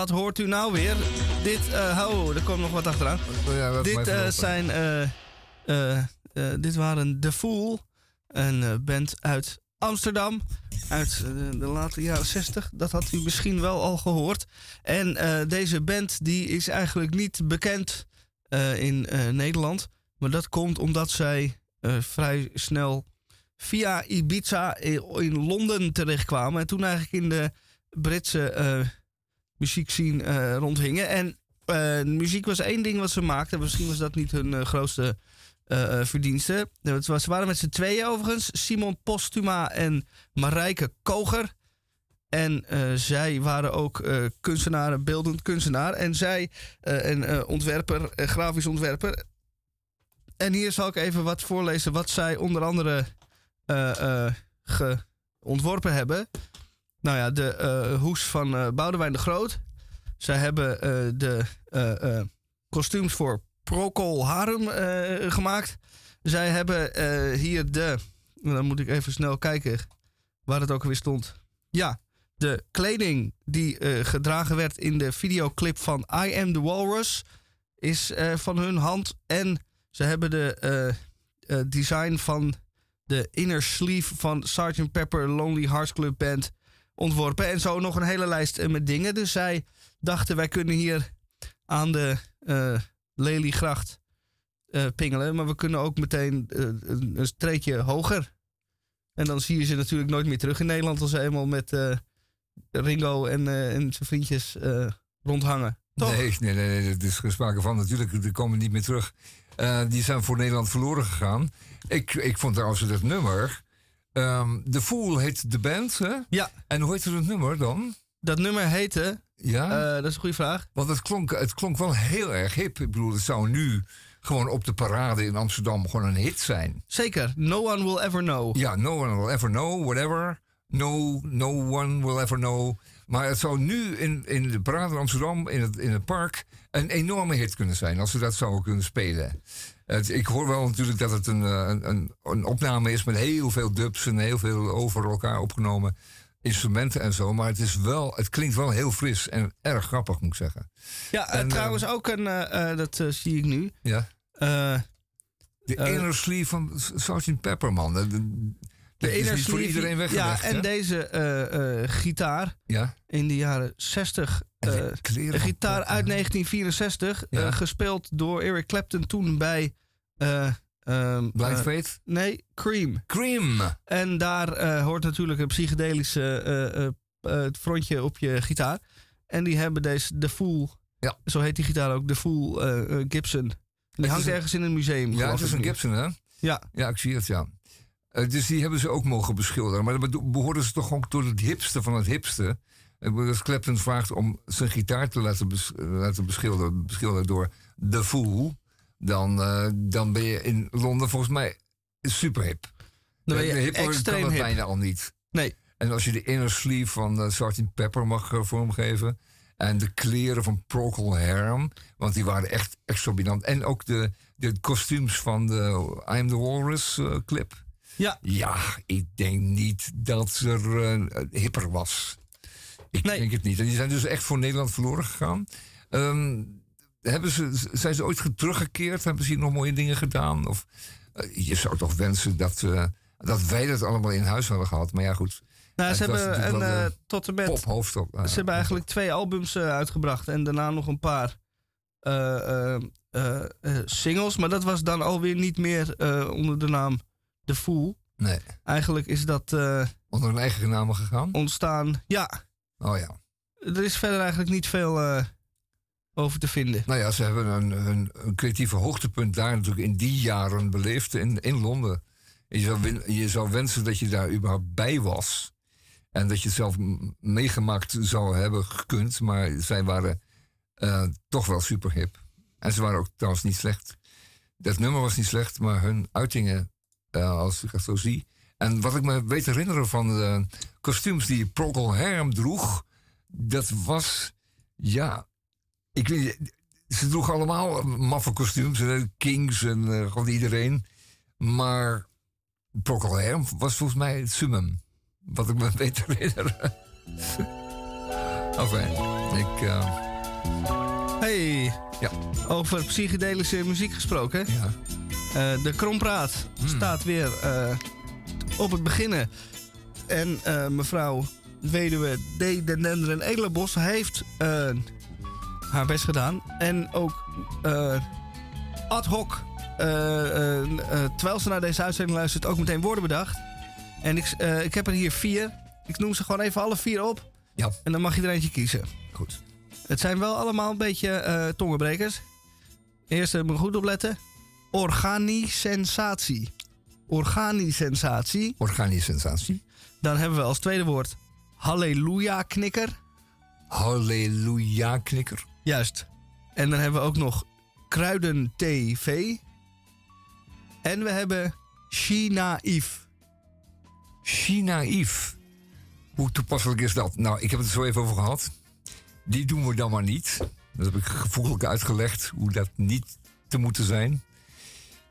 Wat hoort u nou weer? Dit, oh, er komt nog wat achteraan. Oh ja, Dit eh, zijn, eh, dit waren The Fool, een band uit Amsterdam, uit de late jaren 60. Dat had u misschien wel al gehoord. En deze band die is eigenlijk niet bekend in Nederland, maar dat komt omdat zij vrij snel via Ibiza in, Londen terechtkwamen en toen eigenlijk in de Britse muziekscene eh rondhingen. En eh, muziek was één ding wat ze maakten. Misschien was dat niet hun eh, grootste verdienste. Ze waren met z'n tweeën overigens. Simon Postuma en Marijke Koger. En zij waren ook eh kunstenaren, beeldend kunstenaar. En zij eh, een ontwerper, grafisch ontwerper. En hier zal ik even wat voorlezen wat zij onder andere eh, eh, ge- ontworpen hebben. Nou ja, de eh, hoes van eh Boudewijn de Groot. Zij hebben eh, de kostuums voor Procol Harum gemaakt. Zij hebben hier de... Dan moet ik even snel kijken waar het ook weer stond. Ja, de kleding die gedragen werd in de videoclip van I Am The Walrus... is van hun hand. En ze hebben de design van de inner sleeve van Sgt. Pepper Lonely Hearts Club Band ontworpen. En zo nog een hele lijst eh, met dingen. Dus zij dachten, wij kunnen hier aan de eh Leliegracht eh, pingelen. Maar we kunnen ook meteen een, streekje hoger. En dan zie je ze natuurlijk nooit meer terug in Nederland... als ze eenmaal met Ringo en, en zijn vriendjes rondhangen. Toch? Nee, nee, nee, nee, er is geen sprake van. Natuurlijk, die komen niet meer terug. Die zijn voor Nederland verloren gegaan. Ik, ik vond trouwens dat nummer... ehm The Fool heet de band, hè? Ja, En hoe heet het nummer dan? dat nummer heette... Ja? eh, dat is een goede vraag. Want het klonk, het klonk wel heel erg hip. Ik bedoel, het zou nu gewoon op de parade in Amsterdam gewoon een hit zijn. Zeker. No one will ever know. Ja, no one will ever know, whatever. No, no one will ever know. Maar het zou nu in, in de parade in Amsterdam, in het, in het park, een enorme hit kunnen zijn. Als we dat zouden kunnen spelen. Het, ik hoor wel natuurlijk dat het een, eh, een, een, een opname is met heel veel dubs en heel veel over elkaar opgenomen instrumenten en zo. Maar het, is wel, het klinkt wel heel fris en erg grappig, moet ik zeggen. Ja, eh, En, trouwens ook een... eh, eh, dat eh, zie ik nu. Ja. Eh, De Eh, inner sleeve van Sgt. Pepper, de is niet voor iedereen weggelegd, Ja, en hè? deze eh, eh, gitaar Ja. in de jaren 60. En de eh, een gitaar uit hè? 1964. Ja. eh, gespeeld door Eric Clapton toen bij... ehm, Blind Faith. nee, Cream. Cream. En daar hoort natuurlijk een psychedelische frontje op je gitaar. En die hebben deze The Fool. Ja. Zo heet die gitaar ook, The Fool Gibson. Die hangt ergens in een museum. Ja, het is een. Gibson, hè? Ja, Ja, ik zie het, ja. Eh, dus die hebben ze ook mogen beschilderen. Maar bedo- behoorden ze toch ook tot het hipste van het hipste. Als Clapton vraagt om zijn gitaar te laten, bes- eh, laten beschilderen, beschilderen door The Fool... Dan, eh, dan ben je in Londen volgens mij super hip. dan ben je hipper kan extreem hip. bijna al niet. Nee, En als je de inner sleeve van uh, Sgt. Pepper mag eh, vormgeven. En de kleren van Procol Harum. Want die waren echt exorbitant. En ook de, de kostuums van de I'm the Walrus eh, clip. Ja. Ja, ik denk niet dat er eh, hipper was. Ik Nee. denk het niet. En die zijn dus echt voor Nederland verloren gegaan. Ehm, hebben ze, zijn ze ooit ge- teruggekeerd? Hebben ze hier nog mooie dingen gedaan? Of, eh, je zou toch wensen dat, eh, dat wij dat allemaal in huis hadden gehad. Maar ja, goed. Nou, ze hebben een, tot en met... Ze hebben eigenlijk twee albums uitgebracht. En daarna nog een paar singles. Maar dat was dan alweer niet meer onder de naam The Fool. Nee, Eigenlijk is dat eh, onder hun eigen namen gegaan. ontstaan... Ja, Oh ja. er is verder eigenlijk niet veel eh, over te vinden. Nou ja, ze hebben een, een, een creatieve hoogtepunt daar natuurlijk in die jaren beleefd in, in Londen. Je zou, je zou wensen dat je daar überhaupt bij was. En dat je het zelf meegemaakt zou hebben gekund. Maar zij waren eh, toch wel super hip. En ze waren ook trouwens niet slecht. Dat nummer was niet slecht, maar hun uitingen, eh, als ik het zo zie. En wat ik me weet herinneren van de kostuums die Procol Harum droeg. Dat was, ja, ik weet ze droegen allemaal maffe kostuums. Kings en eh, gewoon iedereen. Maar Procol Harum was volgens mij het summum. Wat ik me weet herinneren. Enfin, ik... eh, Hey, ja, over psychedelische muziek gesproken. ja. Eh, de Krompraat staat weer eh, op het beginnen. En eh, mevrouw weduwe D. Den Denderen Edelenbos heeft haar best gedaan. En ook ad hoc, terwijl ze naar deze uitzending luistert, ook meteen woorden bedacht. En ik, ik heb er hier vier. Ik noem ze gewoon even alle vier op. Ja, En dan mag je er eentje kiezen. goed. Het zijn wel allemaal een beetje tongenbrekers. Eerst moet je goed opletten. Organisensatie. Organisensatie. Organische sensatie. Dan hebben we als tweede woord Halleluja-knikker. Halleluja-knikker. Juist. En dan hebben we ook nog Kruiden-TV. En we hebben Chinaïf. Chinaïef. Hoe toepasselijk is dat? Nou, ik heb het er zo even over gehad. Die doen we dan maar niet. Dat heb ik gevoeglijk uitgelegd hoe dat niet te moeten zijn.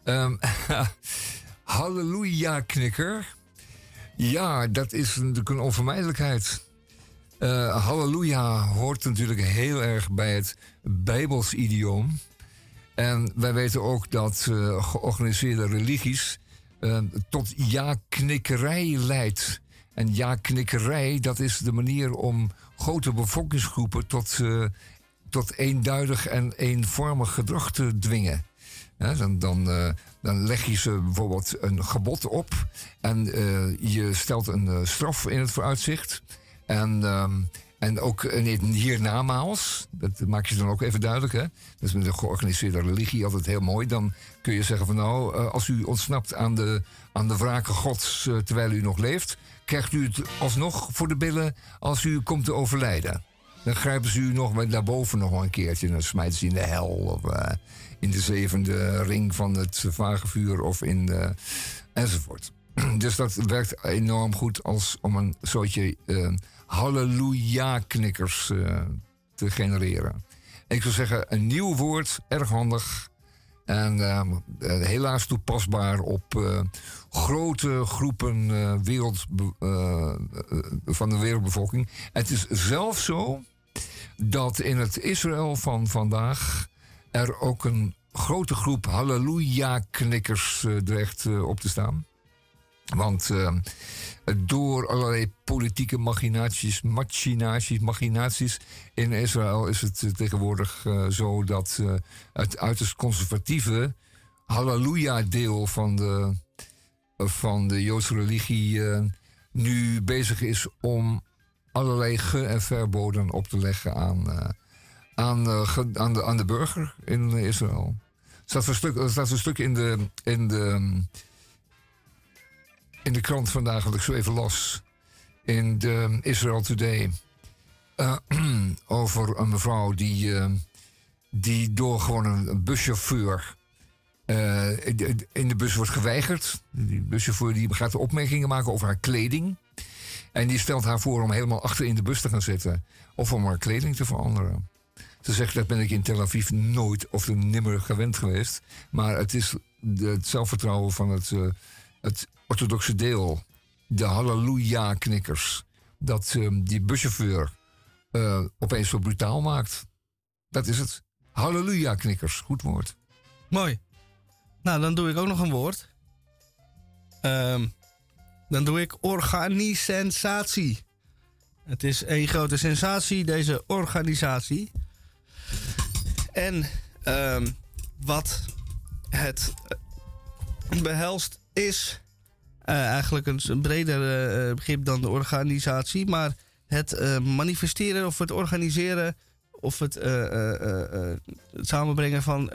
Ehm Halleluja-knikker. Ja, dat is natuurlijk een onvermijdelijkheid. Eh, halleluja hoort natuurlijk heel erg bij het Bijbels idioom. En wij weten ook dat eh, georganiseerde religies eh, tot ja-knikkerij leidt. En ja-knikkerij, dat is de manier om grote bevolkingsgroepen tot, eh, tot eenduidig en eenvormig gedrag te dwingen. Dan, dan, eh, dan leg je ze bijvoorbeeld een gebod op en eh, je stelt een eh, straf in het vooruitzicht. En, ehm, en ook een hiernamaals, dat maak je dan ook even duidelijk. Hè? Dat is met een georganiseerde religie altijd heel mooi. Dan kun je zeggen van nou, als u ontsnapt aan de, aan de wraken gods terwijl u nog leeft... krijgt u het alsnog voor de billen als u komt te overlijden. Dan grijpen ze u nog met daarboven nog een keertje. Dan smijten ze in de hel of eh, in de zevende ring van het vage vuur of in de, enzovoort. Dus dat werkt enorm goed als om een soortje eh halleluja-knikkers eh, te genereren. Ik zou zeggen, een nieuw woord, erg handig. En helaas toepasbaar op grote groepen wereld, van de wereldbevolking. Het is zelfs zo dat in het Israël van vandaag er ook een grote groep halleluja-knikkers eh, dreigt eh, op te staan. Want eh, door allerlei politieke machinaties, machinaties, machinaties in Israël is het tegenwoordig zo dat het uiterst conservatieve halleluja-deel van de, van de Joodse religie nu bezig is om allerlei ge- en verboden op te leggen aan, eh, aan, eh, aan, de, aan de burger in Israël. Er staat een stuk, er staat een stuk in de, in de, in de krant vandaag, wat ik zo even las, in de Israel Today, eh, over een mevrouw die, die door gewoon een buschauffeur in de bus wordt geweigerd. Die buschauffeur die gaat opmerkingen maken over haar kleding. En die stelt haar voor om helemaal achter in de bus te gaan zitten. Of om haar kleding te veranderen. Ze zegt, dat ben ik in Tel Aviv nooit of nimmer gewend geweest. Maar het is het zelfvertrouwen van het, eh, het orthodoxe deel. De halleluja-knikkers. Dat eh, die buschauffeur eh, opeens zo brutaal maakt. Dat is het. Halleluja-knikkers. Goed woord. Mooi. Nou, dan doe ik ook nog een woord. Ehm, dan doe ik organisensatie. Het is één grote sensatie, deze organisatie. En ehm, wat het eh, behelst is eh, eigenlijk een, een breder eh, begrip dan de organisatie. Maar het manifesteren of het organiseren of het, het samenbrengen van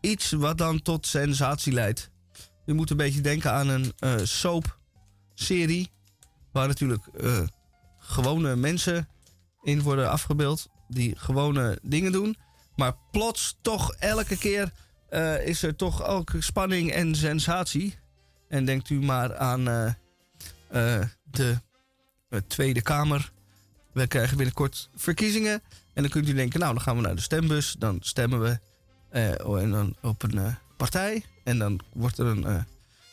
iets wat dan tot sensatie leidt. Je moet een beetje denken aan een eh soap-serie. Waar natuurlijk eh, gewone mensen in worden afgebeeld. Die gewone dingen doen. Maar plots toch elke keer eh, is er toch ook spanning en sensatie. En denkt u maar aan eh, de Tweede Kamer. We krijgen binnenkort verkiezingen. En dan kunt u denken, nou dan gaan we naar de stembus. Dan stemmen we en dan op een partij. En dan wordt er een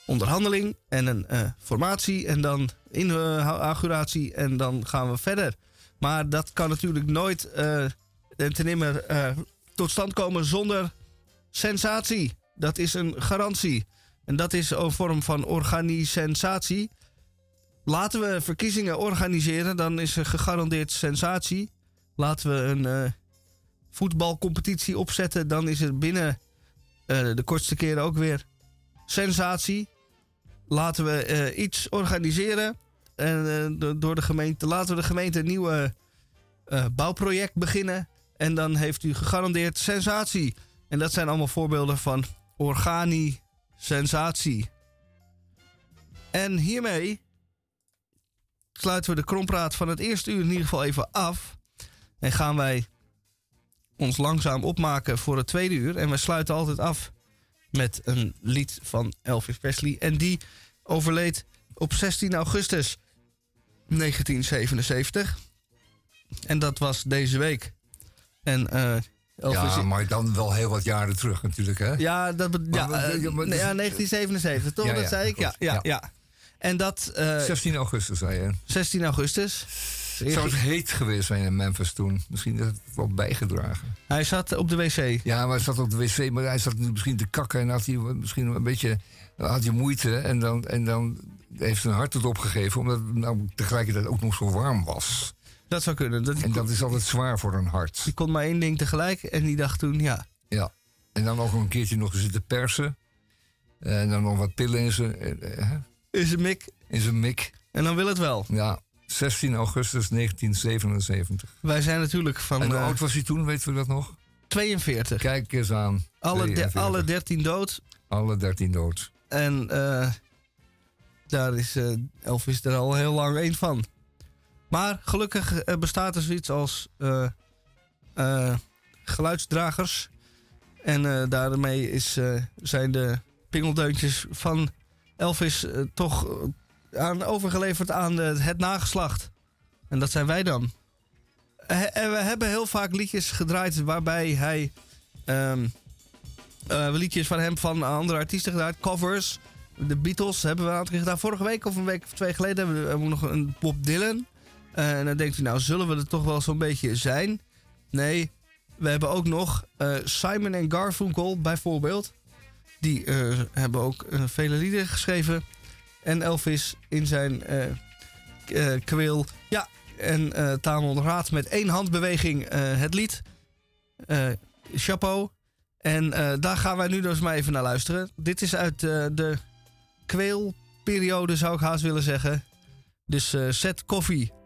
onderhandeling en een eh, formatie. En dan inauguratie. En dan gaan we verder. Maar dat kan natuurlijk nooit en ten eh, tot stand komen zonder sensatie. Dat is een garantie. En dat is een vorm van organisatie. Laten we verkiezingen organiseren, dan is er gegarandeerd sensatie. Laten we een voetbalcompetitie opzetten, dan is er binnen de kortste keren ook weer sensatie. Laten we eh, iets organiseren en, do- door de gemeente. Laten we de gemeente een nieuwe eh, bouwproject beginnen. En dan heeft u gegarandeerd sensatie. En dat zijn allemaal voorbeelden van organisatie. En hiermee sluiten we de krompraat van het eerste uur in ieder geval even af. En gaan wij ons langzaam opmaken voor het tweede uur. En we sluiten altijd af met een lied van Elvis Presley. En die overleed op 16 augustus 1977. En dat was deze week. En eh Elvis... Ja, maar dan wel heel wat jaren terug natuurlijk, hè? Ja, dat ja, Maar- eh, ja, maar- nee, ja, 1977, toch? Ja, dat ja, zei ik? Ja, ja, ja. En dat eh, 16 augustus, zei je. 16 augustus. Zou het heet geweest zijn in Memphis toen? Misschien is het wel bijgedragen. Hij zat op de wc. Ja, maar hij zat op de wc, maar hij zat misschien te kakken en had hij misschien een beetje had hij moeite. En dan, en dan heeft zijn hart het opgegeven, omdat het nou tegelijkertijd ook nog zo warm was. Dat zou kunnen. Dat, En dat is altijd zwaar voor een hart. Die kon maar één ding tegelijk. En die dacht toen, ja, Ja. En dan nog een keertje nog zitten persen. En dan nog wat pillen in zijn, eh, eh, is een mik. in zijn mik. En dan wil het wel. Ja, 16 augustus 1977. Wij zijn natuurlijk van En hoe eh, oud was hij toen, weten we dat nog? 42. Kijk eens aan. Alle, de- 42. alle 13 dood. Alle 13 dood. En eh, daar is eh, Elvis er al heel lang één van. Maar gelukkig bestaat er zoiets als geluidsdragers. En daarmee is, zijn de pingeldeuntjes van Elvis toch aan, overgeleverd aan het nageslacht. En dat zijn wij dan. En we hebben heel vaak liedjes gedraaid waarbij hij... eh, liedjes van hem van andere artiesten gedaan. Covers. De Beatles hebben we een aantal keer gedaan. Vorige week of een week of twee geleden hebben we, nog een Bob Dylan. Eh, en dan denkt u, nou zullen we er toch wel zo'n beetje zijn? Nee, we hebben ook nog eh, Simon en Garfunkel bijvoorbeeld. Die hebben ook vele liederen geschreven. En Elvis in zijn eh, kweel. Ja, en eh Tamon raadt met één handbeweging het lied. Chapeau. En daar gaan wij nu dus maar even naar luisteren. Dit is uit de kweelperiode, zou ik haast willen zeggen. Dus zet koffie.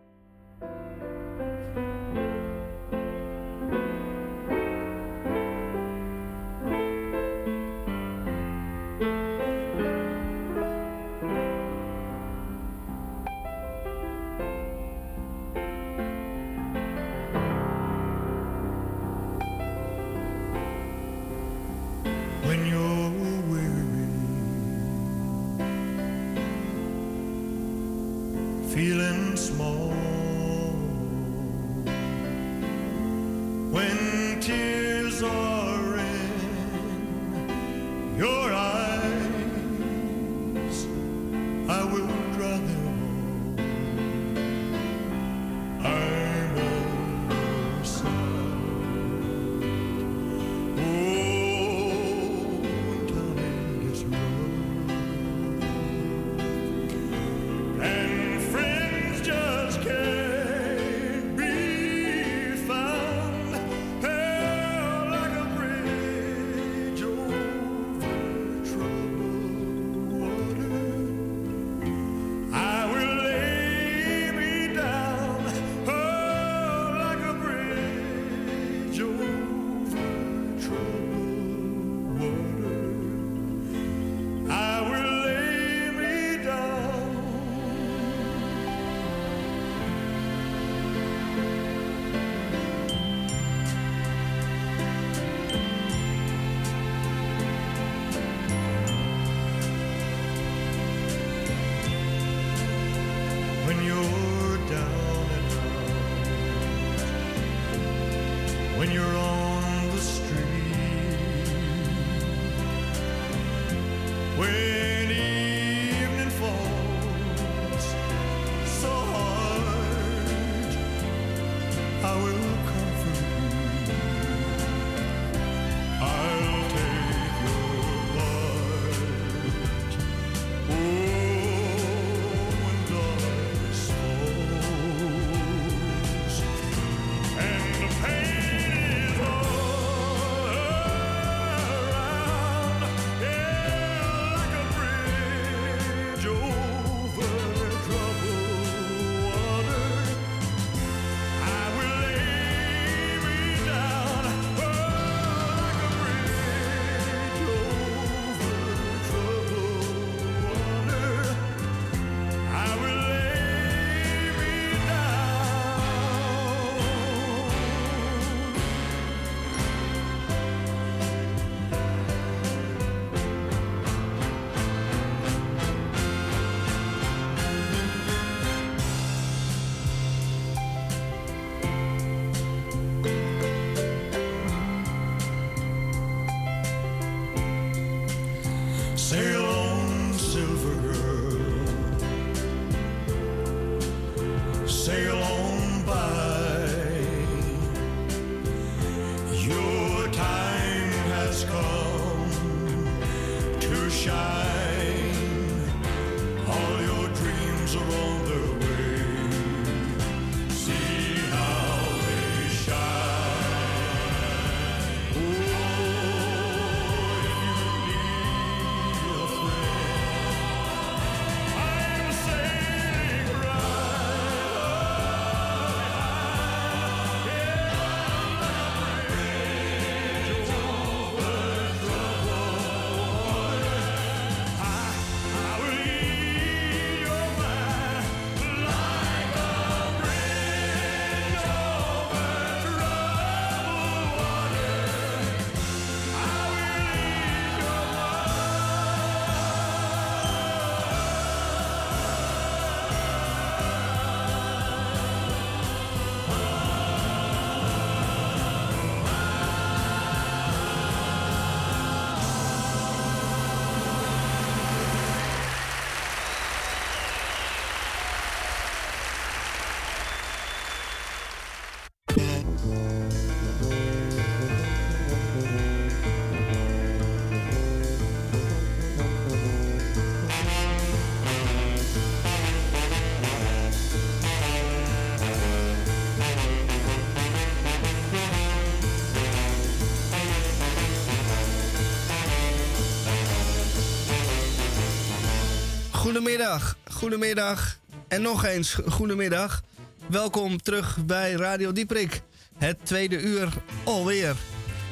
Goedemiddag, goedemiddag en nog eens goedemiddag. Welkom terug bij Radio Dieprik. Het tweede uur alweer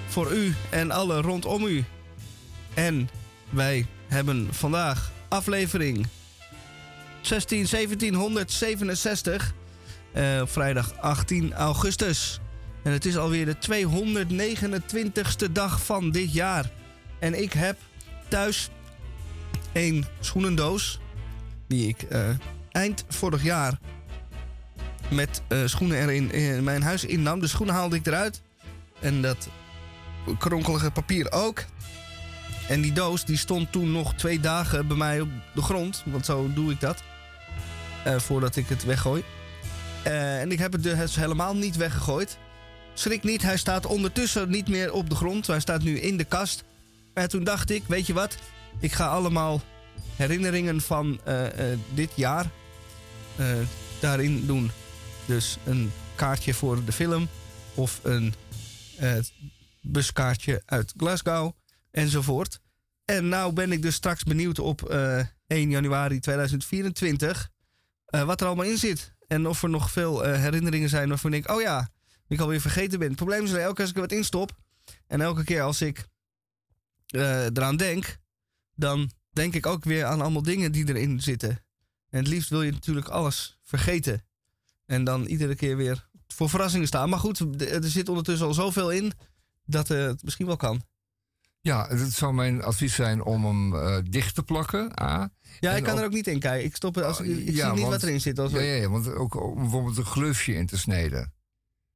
voor u en alle rondom u. En wij hebben vandaag aflevering 16 1767 eh, vrijdag 18 augustus. En het is alweer de 229ste dag van dit jaar. En ik heb thuis een schoenendoos die ik eh, eind vorig jaar met eh, schoenen erin in mijn huis innam. De schoenen haalde ik eruit. En dat kronkelige papier ook. En die doos die stond toen nog twee dagen bij mij op de grond. Want zo doe ik dat. eh, voordat ik het weggooi. En ik heb het dus helemaal niet weggegooid. Schrik niet, hij staat ondertussen niet meer op de grond. Hij staat nu in de kast. En toen dacht ik, weet je wat? Ik ga allemaal herinneringen van eh, eh, dit jaar eh, daarin doen. Dus een kaartje voor de film of een buskaartje uit Glasgow enzovoort. En nou ben ik dus straks benieuwd op eh, 1 januari 2024 eh, wat er allemaal in zit. En of er nog veel herinneringen zijn waarvan ik oh ja, ik alweer vergeten ben. Het probleem is dat elke keer als ik er wat instop en elke keer als ik eraan denk, dan denk ik ook weer aan allemaal dingen die erin zitten. En het liefst wil je natuurlijk alles vergeten. En dan iedere keer weer voor verrassingen staan. Maar goed, er zit ondertussen al zoveel in dat eh, het misschien wel kan. Ja, het zou mijn advies zijn om hem eh, dicht te plakken. A. Ja, En ik kan ook- er ook niet in kijken. Ik, stop het als, ik ik Ja, zie niet want- wat erin zit. Als Ja, ja, ja, want ook om bijvoorbeeld een gleufje in te snijden.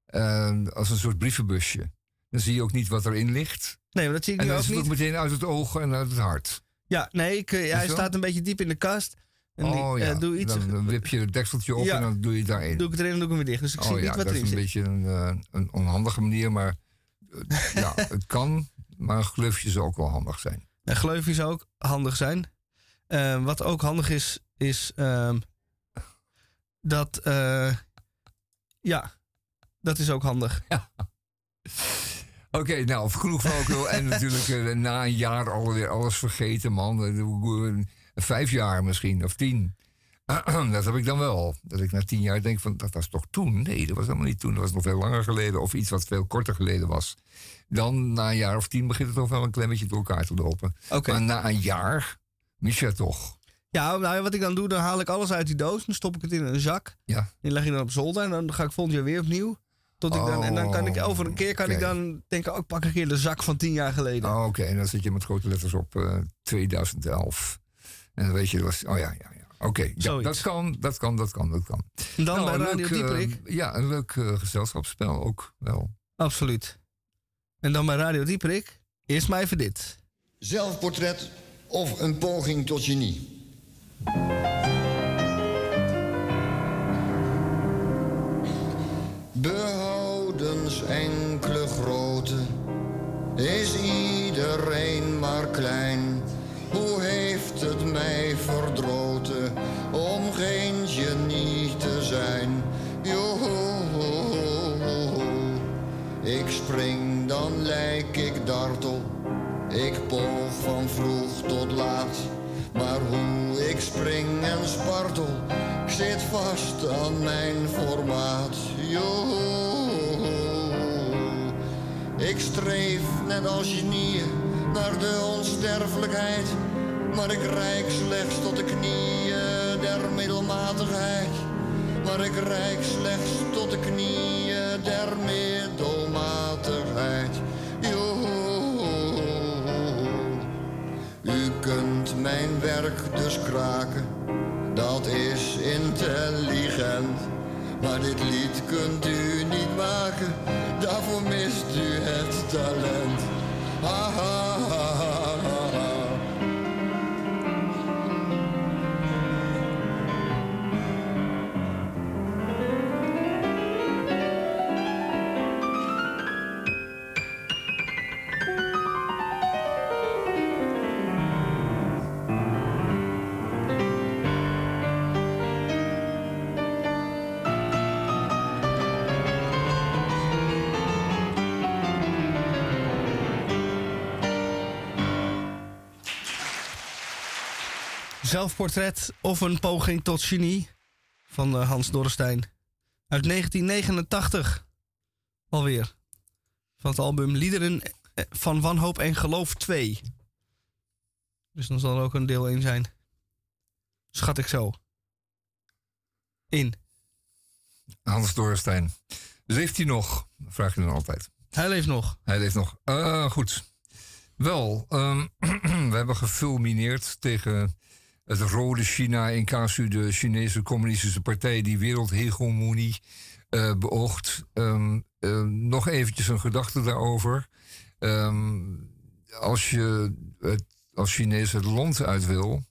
Eh, als een soort brievenbusje. Dan zie je ook niet wat erin ligt. Nee, maar dat zie ik En dan ook is het niet. meteen uit het oog en uit het hart. Ja, nee, ik, eh, hij staat een beetje diep in de kast. En oh ik ja, eh, doe iets, dan, dan wip je het dekseltje op Ja. en dan doe je het daarin. doe ik het erin en doe ik hem weer dicht. Dus ik oh zie ja, niet wat dat is erin een zit. beetje een, eh, een onhandige manier, maar ja, het kan. Maar een gleufje zou ook wel handig zijn. En gleufje zou ook handig zijn. Wat ook handig is, is ehm, dat. ja, dat is ook handig. Oké, nou, genoeg flauwekul. en natuurlijk eh, na een jaar alweer alles vergeten, man. Eh, Vijf jaar misschien, of tien. dat heb ik dan wel. Dat ik na tien jaar denk van, dat was toch toen? Nee, dat was helemaal niet toen. Dat was nog veel langer geleden. Of iets wat veel korter geleden was. Dan na een jaar of tien begint het toch wel een klein beetje door elkaar te lopen. Oké. Maar na een jaar mis je het toch. Ja, nou, wat ik dan doe, dan haal ik alles uit die doos. Dan stop ik het in een zak. Ja. Die leg ik dan op zolder. En dan ga ik volgend jaar weer opnieuw. Tot ik dan, en dan kan ik Oh, over een keer kan ik dan denken, oh, ik pak een keer de zak van tien jaar geleden. Oh, Oké, en dan zit je met grote letters op eh, 2011. En dan weet je, dat was, oh ja, ja, ja. Oké, ja, dat kan, dat kan, dat kan, dat kan. En dan Nou, bij Radio leuk, eh, Dieperik. ja, een leuk eh, gezelschapsspel ook wel. Absoluut. En dan bij Radio Dieperik. Eerst maar even dit. Zelfportret of een poging tot genie. Enkele grote is iedereen maar klein. Hoe heeft het mij verdroten om geen genie te zijn? Joho, ik spring dan lijk ik dartel. Ik poog van vroeg tot laat. Maar hoe ik spring en spartel, zit vast aan mijn formaat. Joho, ik streef net als genieën naar de onsterfelijkheid. Maar ik reik slechts tot de knieën der middelmatigheid. Maar ik reik slechts tot de knieën der middelmatigheid. Joho. U kunt mijn werk dus kraken, dat is intelligent. Maar dit lied kunt u niet maken, daarvoor mist u het talent. Ha, ha, ha, ha. Zelfportret of een poging tot genie van eh, Hans Dorrestein. Uit 1989 alweer. Van het album Liederen eh, van Wanhoop en Geloof 2. Dus dan zal er ook een deel 1 zijn. Schat ik zo. In. Hans Dorrestein. Leeft hij nog? Vraag je dan altijd. Hij leeft nog. Hij leeft nog. Ah, goed. Wel, ehm, we hebben gefulmineerd tegen het rode China in casu de Chinese Communistische Partij die wereldhegemonie eh beoogt. Ehm, eh, nog eventjes een gedachte daarover. Ehm, als je als Chinees het land uit wil,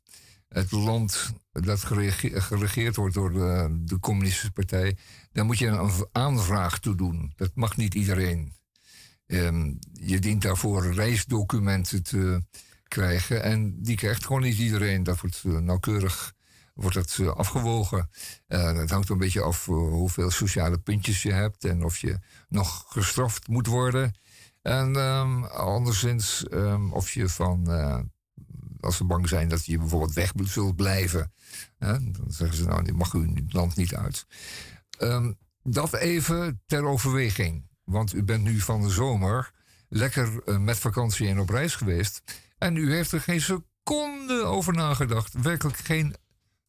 het land dat gerege- geregeerd wordt door de, Communistische Partij, dan moet je een aanvraag toe doen. Dat mag niet iedereen. Ehm, je dient daarvoor reisdocumenten te krijgen. En die krijgt gewoon niet iedereen. Dat wordt eh, nauwkeurig wordt dat, eh, afgewogen. Eh, het hangt een beetje af hoeveel sociale puntjes je hebt en of je nog gestraft moet worden. En ehm, anderszins ehm, of je van, als ze bang zijn dat je bijvoorbeeld weg zult blijven, dan zeggen ze nou, die mag u het land niet uit. Ehm, dat even ter overweging. Want u bent nu van de zomer lekker met vakantie en op reis geweest. En u heeft er geen seconde over nagedacht. Werkelijk geen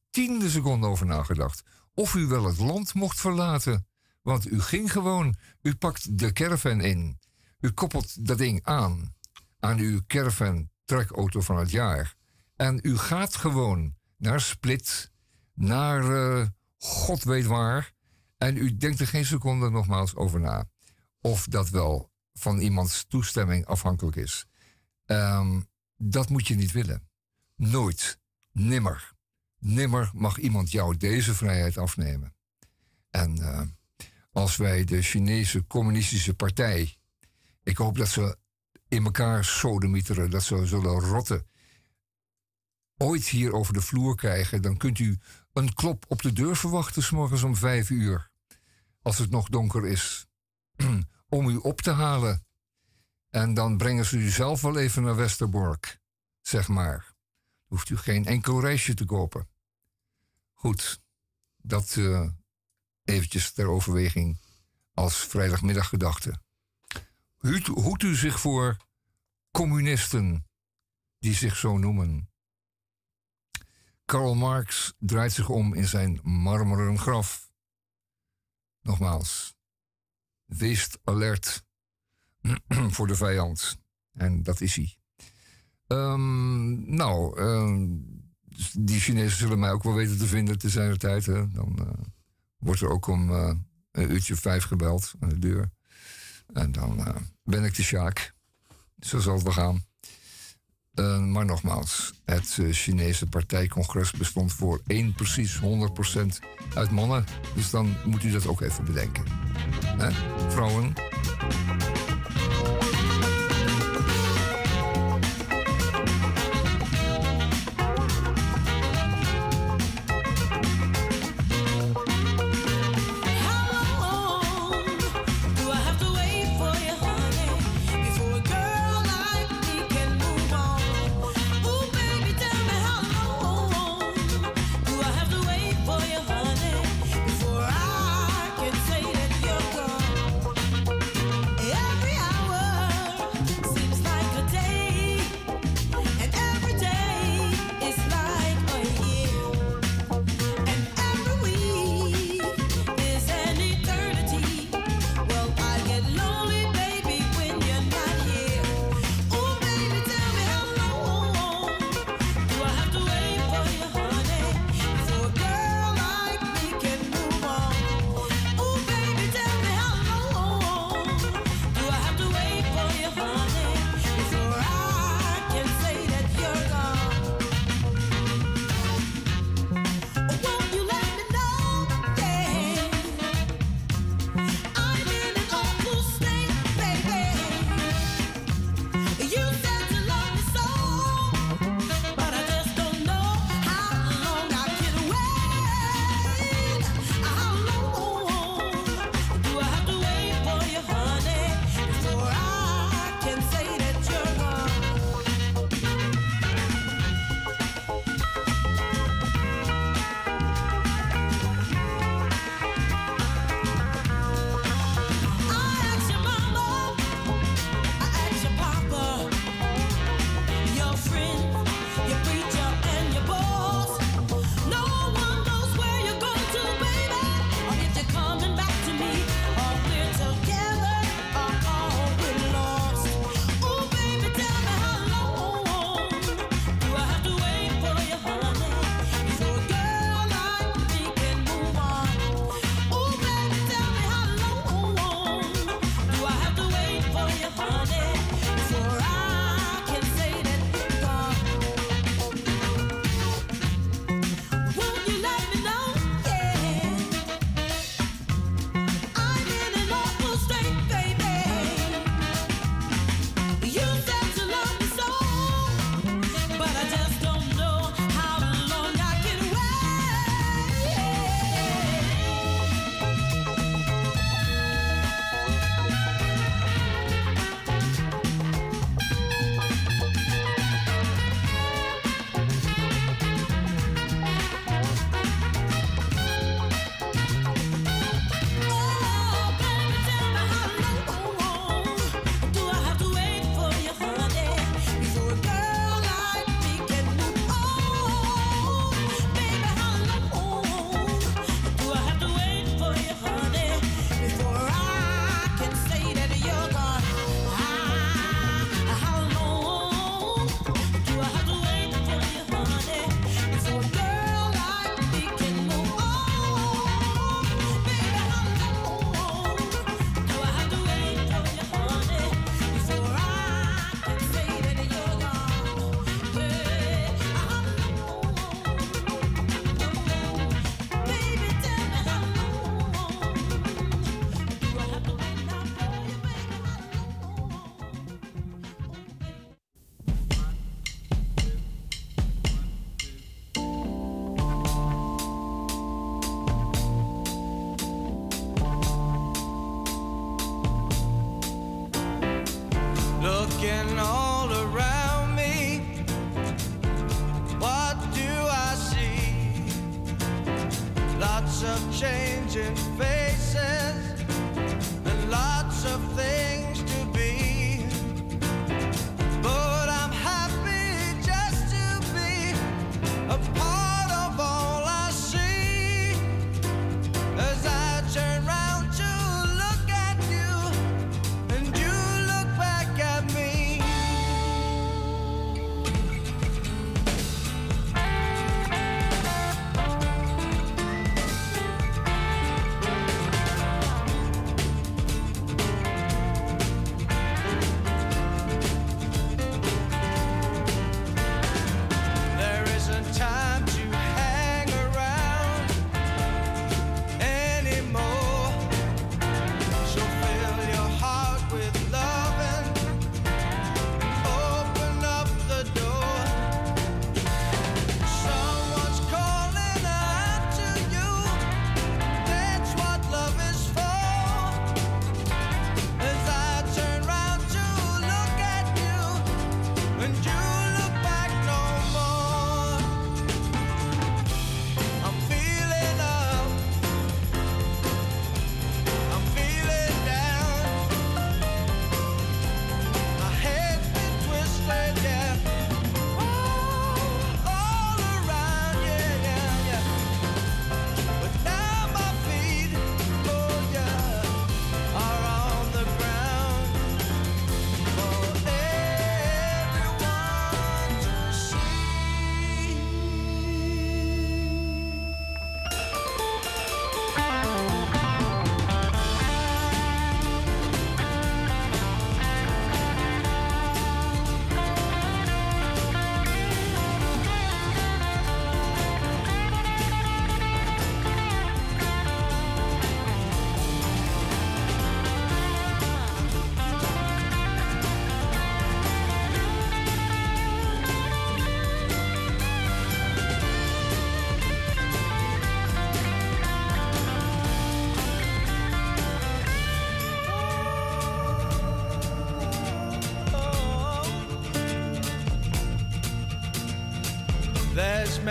tiende seconde over nagedacht. Of u wel het land mocht verlaten. Want u ging gewoon. U pakt de caravan in. U koppelt dat ding aan. Aan uw caravan trekauto van het jaar. En u gaat gewoon naar Split. Naar eh, god weet waar. En u denkt er geen seconde nogmaals over na. Of dat wel van iemands toestemming afhankelijk is. Ehm, dat moet je niet willen. Nooit. Nimmer. Nimmer mag iemand jou deze vrijheid afnemen. En eh, als wij de Chinese Communistische Partij. Ik hoop dat ze in elkaar sodemieteren, dat ze zullen rotten. Ooit hier over de vloer krijgen, dan kunt u een klop op de deur verwachten, s morgens om vijf uur. Als het nog donker is. om u op te halen. En dan brengen ze u zelf wel even naar Westerbork, zeg maar. Hoeft u geen enkel reisje te kopen. Goed, dat eh eventjes ter overweging als vrijdagmiddaggedachte. Hoed, u zich voor communisten die zich zo noemen. Karl Marx draait zich om in zijn marmeren graf. Nogmaals, wees alert voor de vijand. En dat is hij. Ehm, nou, ehm, die Chinezen zullen mij ook wel weten te vinden te zijn tijd. Dan eh, wordt er ook om eh, een uurtje vijf gebeld aan de deur. En dan eh, ben ik de Sjaak. Zo zal het wel gaan. Eh, maar nogmaals, het eh, Chinese partijcongres bestond voor één precies 100% uit mannen. Dus dan moet u dat ook even bedenken. Hè? Vrouwen,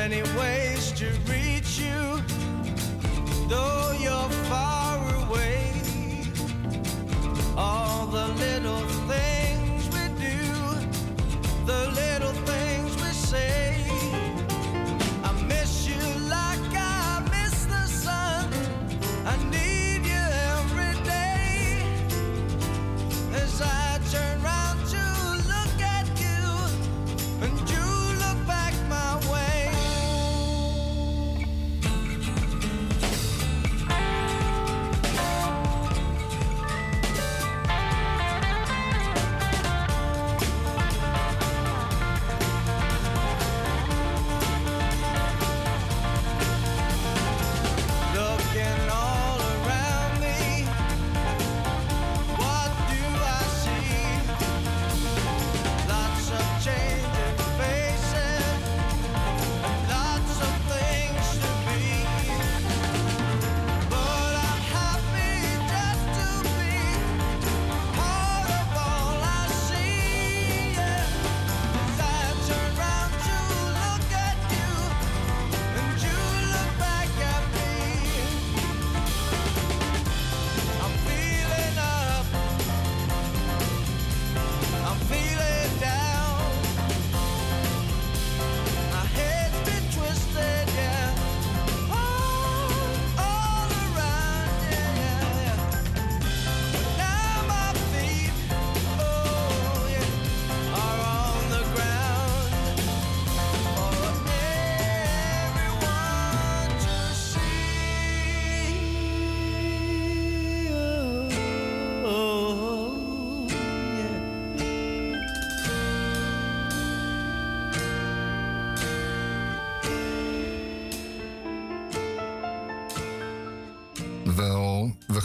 anyway.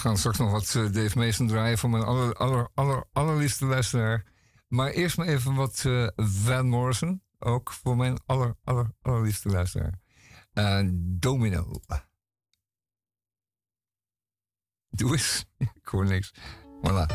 gaan straks nog wat eh, Dave Mason draaien voor mijn aller, aller, aller, allerliefste luisteraar. Maar eerst maar even wat eh, Van Morrison. Ook voor mijn aller, aller, allerliefste luisteraar. Eh, Domino. Doe eens. Ik hoor niks. Voilà.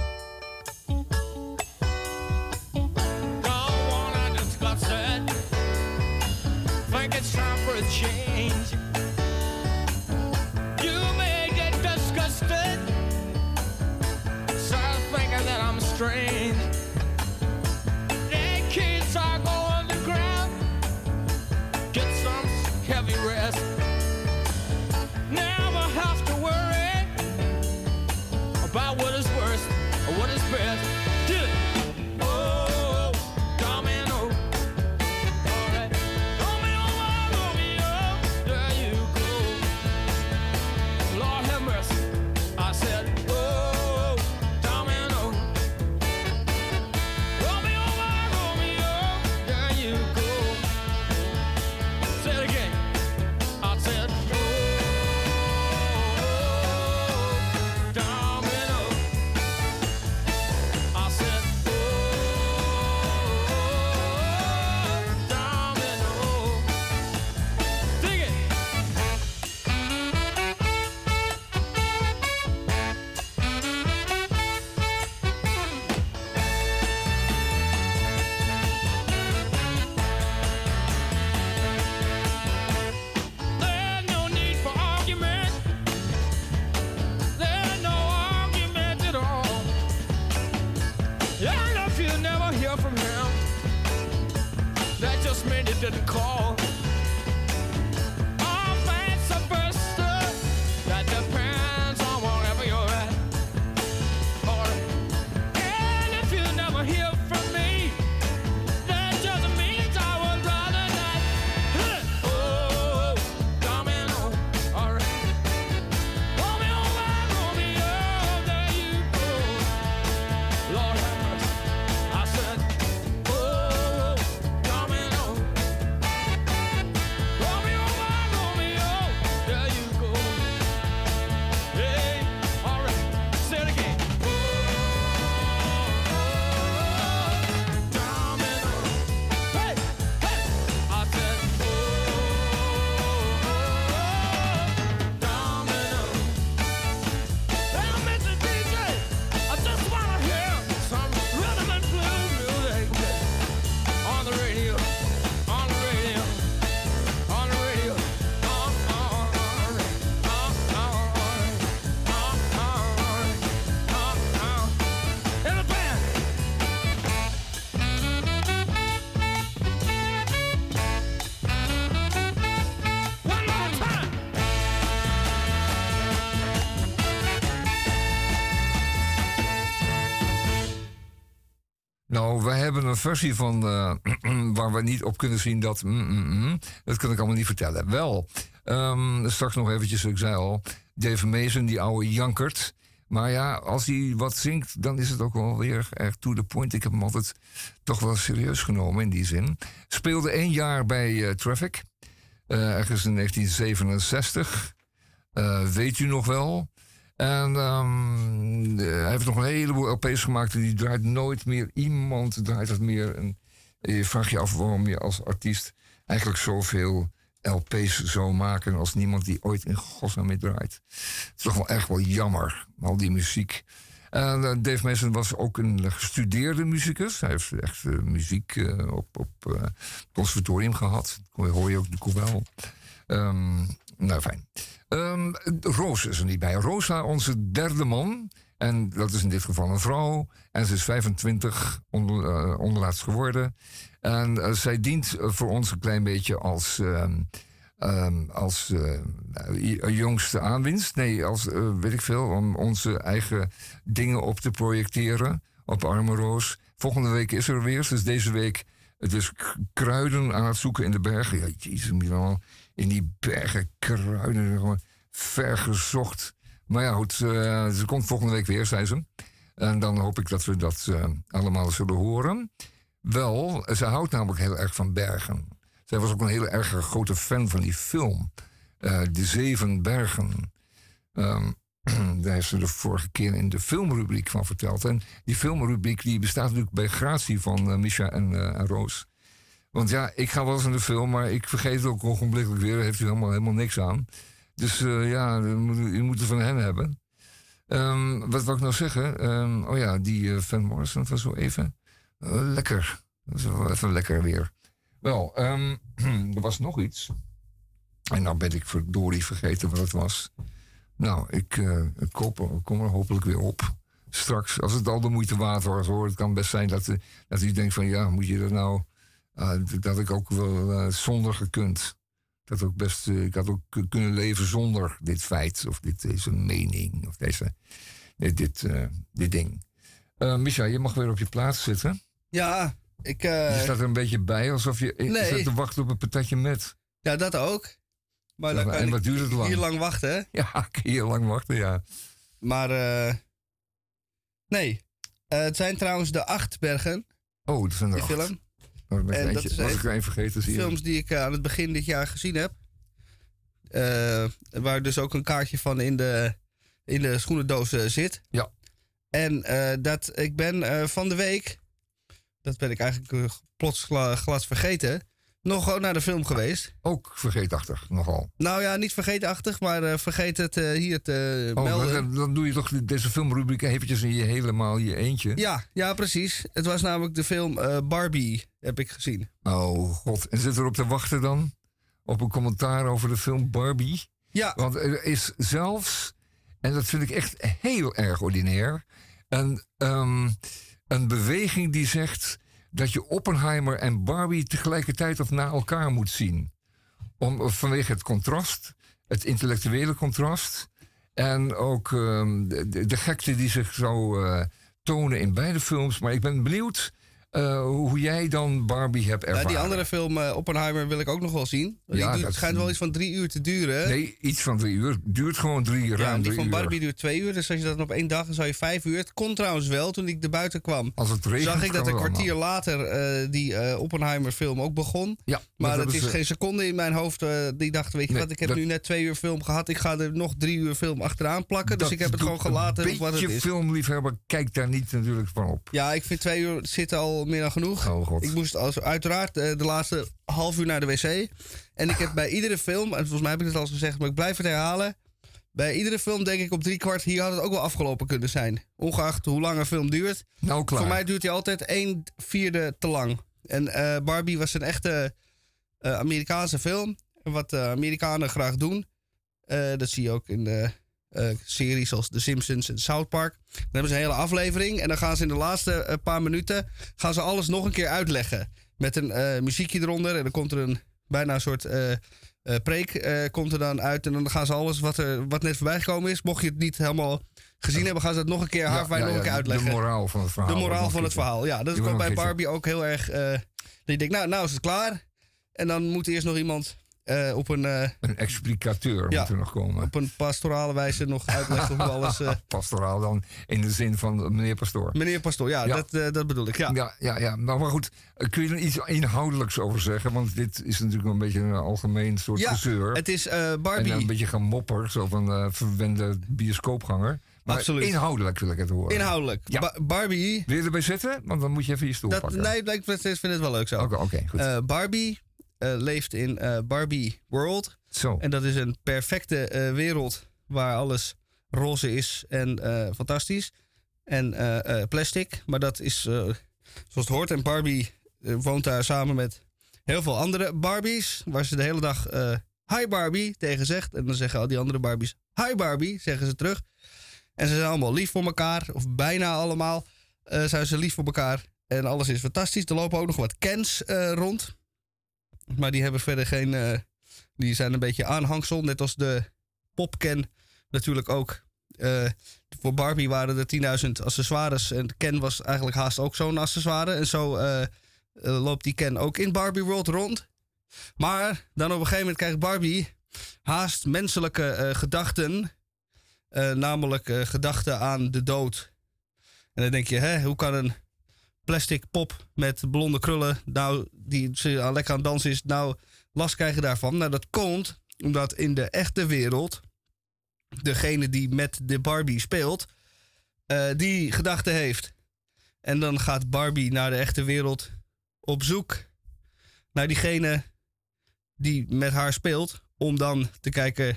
Versie van eh, waar we niet op kunnen zien dat. mm, mm, mm. dat kan ik allemaal niet vertellen. Wel, ehm, straks nog eventjes, ik zei al, Dave Mason, die oude jankert. Maar ja, als hij wat zingt, dan is het ook wel weer erg to the point. Ik heb hem altijd toch wel serieus genomen in die zin. Speelde één jaar bij eh, Traffic, eh, ergens in 1967. Eh, weet u nog wel? En ehm, eh, hij heeft nog een heleboel LP's gemaakt en die draait nooit meer. Iemand draait het meer. En je vraagt je af waarom je als artiest eigenlijk zoveel LP's zou maken als niemand die ooit in godsnaam mee draait. Het is toch wel echt wel jammer, al die muziek. En eh, Dave Mason was ook een gestudeerde muzikus. Hij heeft echt eh, muziek eh, op, op eh, conservatorium gehad. Dat hoor je ook de wel. Ehm, nou, fijn. Ehm, Roos is er niet bij. Rosa, onze derde man. En dat is in dit geval een vrouw. En ze is 25, onder, eh, onderlaatst geworden. En eh, zij dient eh, voor ons een klein beetje als, ehm, als jongste aanwinst. Nee, als, weet ik veel, om onze eigen dingen op te projecteren. Op Arme Roos. Volgende week is er weer. Dus deze week dus k- kruiden aan het zoeken in de bergen. Ja, jezus, in die bergen kruiden. Gewoon ver gezocht. Maar ja, goed, eh, ze komt volgende week weer, zei ze. En dan hoop ik dat we dat eh, allemaal zullen horen. Wel, ze houdt namelijk heel erg van bergen. Zij was ook een hele erg grote fan van die film. eh, de Zeven Bergen. Ehm, daar heeft ze de vorige keer in de filmrubriek van verteld. En die filmrubriek die bestaat natuurlijk bij gratie van Misha en, en Roos. Want ja, ik ga wel eens de film, maar ik vergeet het ook ogenblikkelijk weer. Daar heeft u helemaal, helemaal niks aan. Dus eh, ja, u moet, het van hen hebben. Ehm, wat wil ik nou zeggen? Ehm, oh ja, die eh, Van Morrison van zo even. Eh, lekker. Dat is wel even lekker weer. Wel, ehm, er was nog iets. En nou ben ik verdorie vergeten wat het was. Nou, ik, kom er hopelijk weer op. straks, als het al de moeite waard wordt, hoor. Het kan best zijn dat, dat u denkt van ja, moet je dat nou. Ah, dat ik ook wel eh, zonder gekund. Dat ook best, eh, ik had ook kunnen leven zonder dit feit, of dit, deze mening, of deze, dit, dit, eh, dit ding. Micha, je mag weer op je plaats zitten. Ja, ik... je staat er een beetje bij, alsof je Nee. zit te wachten op een patatje met. Ja, dat ook. Maar Ja, dan kan en wat ik duurt het lang? hier lang wachten, hè? Ja, heel lang wachten, ja. Maar, eh nee. Het zijn trouwens de acht bergen, Oh, dat zijn er die acht. film. En eentje, was een- ik er één vergeten, zie. Films die ik eh, aan het begin dit jaar gezien heb. Eh, waar dus ook een kaartje van in de, in de schoenendoos eh, zit. Ja. En dat ik ben van de week, dat ben ik eigenlijk plots gla- glas vergeten, nog gewoon naar de film geweest. Ook vergeetachtig, nogal. Nou ja, niet vergeetachtig, maar eh, vergeet het eh, hier te Oh, melden. dan doe je toch deze filmrubriek eventjes in je helemaal je eentje. Ja, ja, precies. Het was namelijk de film eh, Barbie, heb ik gezien. Oh god, en zit erop te wachten dan? Op een commentaar over de film Barbie? Ja. Want er is zelfs, en dat vind ik echt heel erg ordinair, een, ehm, een beweging die zegt dat je Oppenheimer en Barbie tegelijkertijd of na elkaar moet zien. Om, vanwege het contrast, het intellectuele contrast. En ook ehm, de, de- gekte die zich zou eh, tonen in beide films. Maar ik ben benieuwd eh, hoe jij dan Barbie hebt Ja, ervaren. die andere film, eh, Oppenheimer, wil ik ook nog wel zien. Ja, die duurt- dat- het schijnt wel iets van drie uur te duren. hè? Nee, iets van drie uur. Duurt gewoon drie, Ja, ruim en die van uur. Barbie duurt twee uur. Dus als je dat op één dag, dan zou je vijf uur. Het kon trouwens wel toen ik er buiten kwam. Als het regent, zag ik dat een kwartier later eh, die Oppenheimer film ook begon. Ja, Maar dat het is ze- geen seconde in mijn hoofd. die dacht, weet je Nee, wat, ik heb dat- nu net twee uur film gehad. Ik ga er nog drie uur film achteraan plakken. dus ik heb het gewoon gelaten Een op wat het beetje is. filmliefhebber kijkt daar niet natuurlijk van op. Ja, ik vind twee uur zitten al meer dan genoeg. Oh god. Ik moest als, uiteraard eh, de laatste half uur naar de wc. En ik heb bij iedere film, en volgens mij heb ik het al eens gezegd, maar ik blijf het herhalen. Bij iedere film denk ik op drie kwart, hier had het ook wel afgelopen kunnen zijn. Ongeacht hoe lang een film duurt. Nou, klaar. Voor mij duurt hij altijd een vierde te lang. En eh, Barbie was een echte eh, Amerikaanse film. En wat Amerikanen graag doen, dat zie je ook in de eh, series zoals The Simpsons en South Park. Dan hebben ze een hele aflevering en dan gaan ze in de laatste eh, paar minuten gaan ze alles nog een keer uitleggen. Met een eh, muziekje eronder en dan komt er een bijna een soort preek komt er dan uit. En dan gaan ze alles wat, er, wat net voorbij gekomen is, mocht je het niet helemaal gezien hebben, gaan ze het nog een keer haarfijn ja, nog een keer uitleggen. De moraal van het verhaal. De moraal van het verhaal. Ja, dat Die is ook wordt bij Barbie ook heel erg. dat je denkt, nou, nou is het klaar. En dan moet eerst nog iemand eh, op, een, eh, Een explicateur Ja. moet er nog komen. op een pastorale wijze nog uitleggen hoe alles. eh, Pastoraal dan in de zin van meneer Pastoor. meneer Pastoor, ja, Ja. Dat, dat bedoel ik. Ja. Ja, ja, ja. Nou, maar goed, kun je er iets inhoudelijks over zeggen? Want dit is natuurlijk een beetje een algemeen soort Ja, gezeur. het is En Barbie. dan een beetje gemopper, zo van verwende bioscoopganger. Maar Absoluut. inhoudelijk wil ik het horen. Inhoudelijk. Ja. Ba- Barbie. Wil je erbij zitten? Want dan moet je even je stoel Dat, pakken. nee, ik vind het wel leuk zo. Oké, goed. Barbie leeft in eh, Barbie World. zo. En dat is een perfecte eh, wereld waar alles roze is en eh, fantastisch. En eh, eh, plastic. Maar dat is eh, zoals het hoort. En Barbie eh, woont daar samen met heel veel andere Barbies. Waar ze de hele dag eh, hi Barbie tegen zegt. En dan zeggen al die andere Barbies hi Barbie, zeggen ze terug. En ze zijn allemaal lief voor elkaar. Of bijna allemaal eh, zijn ze lief voor elkaar. En alles is fantastisch. Er lopen ook nog wat Kens eh, rond. Maar die hebben verder geen... eh, die zijn een beetje aanhangsel, net als de popken natuurlijk ook. Eh, voor Barbie waren er 10.000 accessoires en Ken was eigenlijk haast ook zo'n accessoire. En zo eh, loopt die Ken ook in Barbie World rond. Maar dan op een gegeven moment krijgt Barbie haast menselijke gedachten. Namelijk gedachten aan de dood. En dan denk je, hè, hoe kan een plastic pop met blonde krullen, nou, die lekker aan het dansen is, nou last krijgen daarvan? Nou, dat komt omdat in de echte wereld degene die met de Barbie speelt, eh, die gedachte heeft. En dan gaat Barbie naar de echte wereld op zoek naar diegene die met haar speelt, om dan te kijken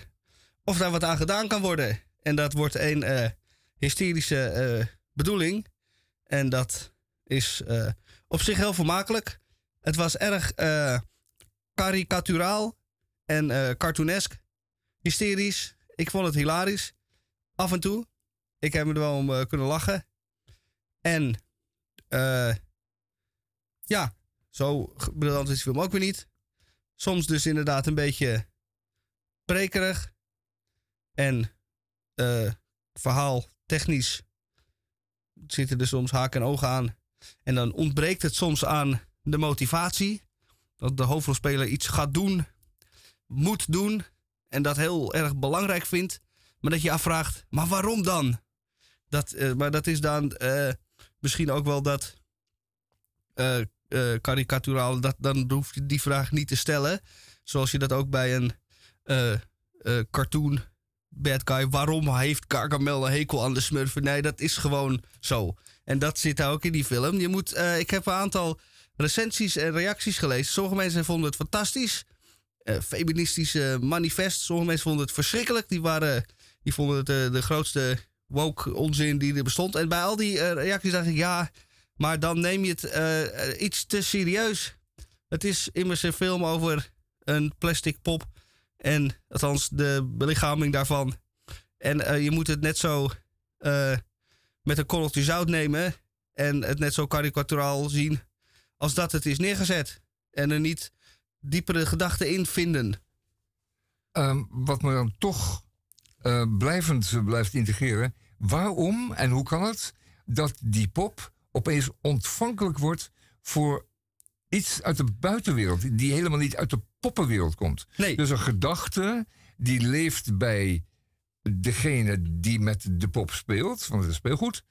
of daar wat aan gedaan kan worden. En dat wordt een eh, hysterische eh, bedoeling. En dat is eh, op zich heel vermakelijk. Het was erg eh karikaturaal en eh cartoonesk. Hysterisch. Ik vond het hilarisch. Af en toe. ik heb er wel om kunnen lachen. En ja, zo briljant is de film ook weer niet. Soms dus inderdaad een beetje prekerig. En verhaal technisch zitten er soms haken en ogen aan. En dan ontbreekt het soms aan de motivatie. Dat de hoofdrolspeler iets gaat doen, moet doen. En dat heel erg belangrijk vindt. Maar dat je afvraagt, maar waarom dan? Dat, eh, maar dat is dan eh, misschien ook wel dat eh, karikaturaal. Dat, dan hoef je die vraag niet te stellen. Zoals je dat ook bij een cartoon bad guy. Waarom heeft Gargamel een hekel aan de smurfen? Nee, dat is gewoon zo. En dat zit daar ook in die film. Je moet, eh, ik heb een aantal recensies en reacties gelezen. Sommige mensen vonden het fantastisch. Eh feministische manifest. Sommige mensen vonden het verschrikkelijk. Die, waren, die vonden het eh, de grootste woke onzin die er bestond. En bij al die reacties dacht ik, ja, maar dan neem je het iets te serieus. Het is immers een film over een plastic pop. En althans de belichaming daarvan. En eh, je moet het net zo eh, met een korreltje zout nemen. En het net zo karikaturaal zien als dat het is neergezet. En er niet diepere gedachten in vinden. Ehm, wat me dan toch eh, blijvend blijft integreren. Waarom en hoe kan het dat die pop opeens ontvankelijk wordt voor iets uit de buitenwereld, die helemaal niet uit de poppenwereld komt? Nee. Dus een gedachte die leeft bij degene die met de pop speelt, van het speelgoed,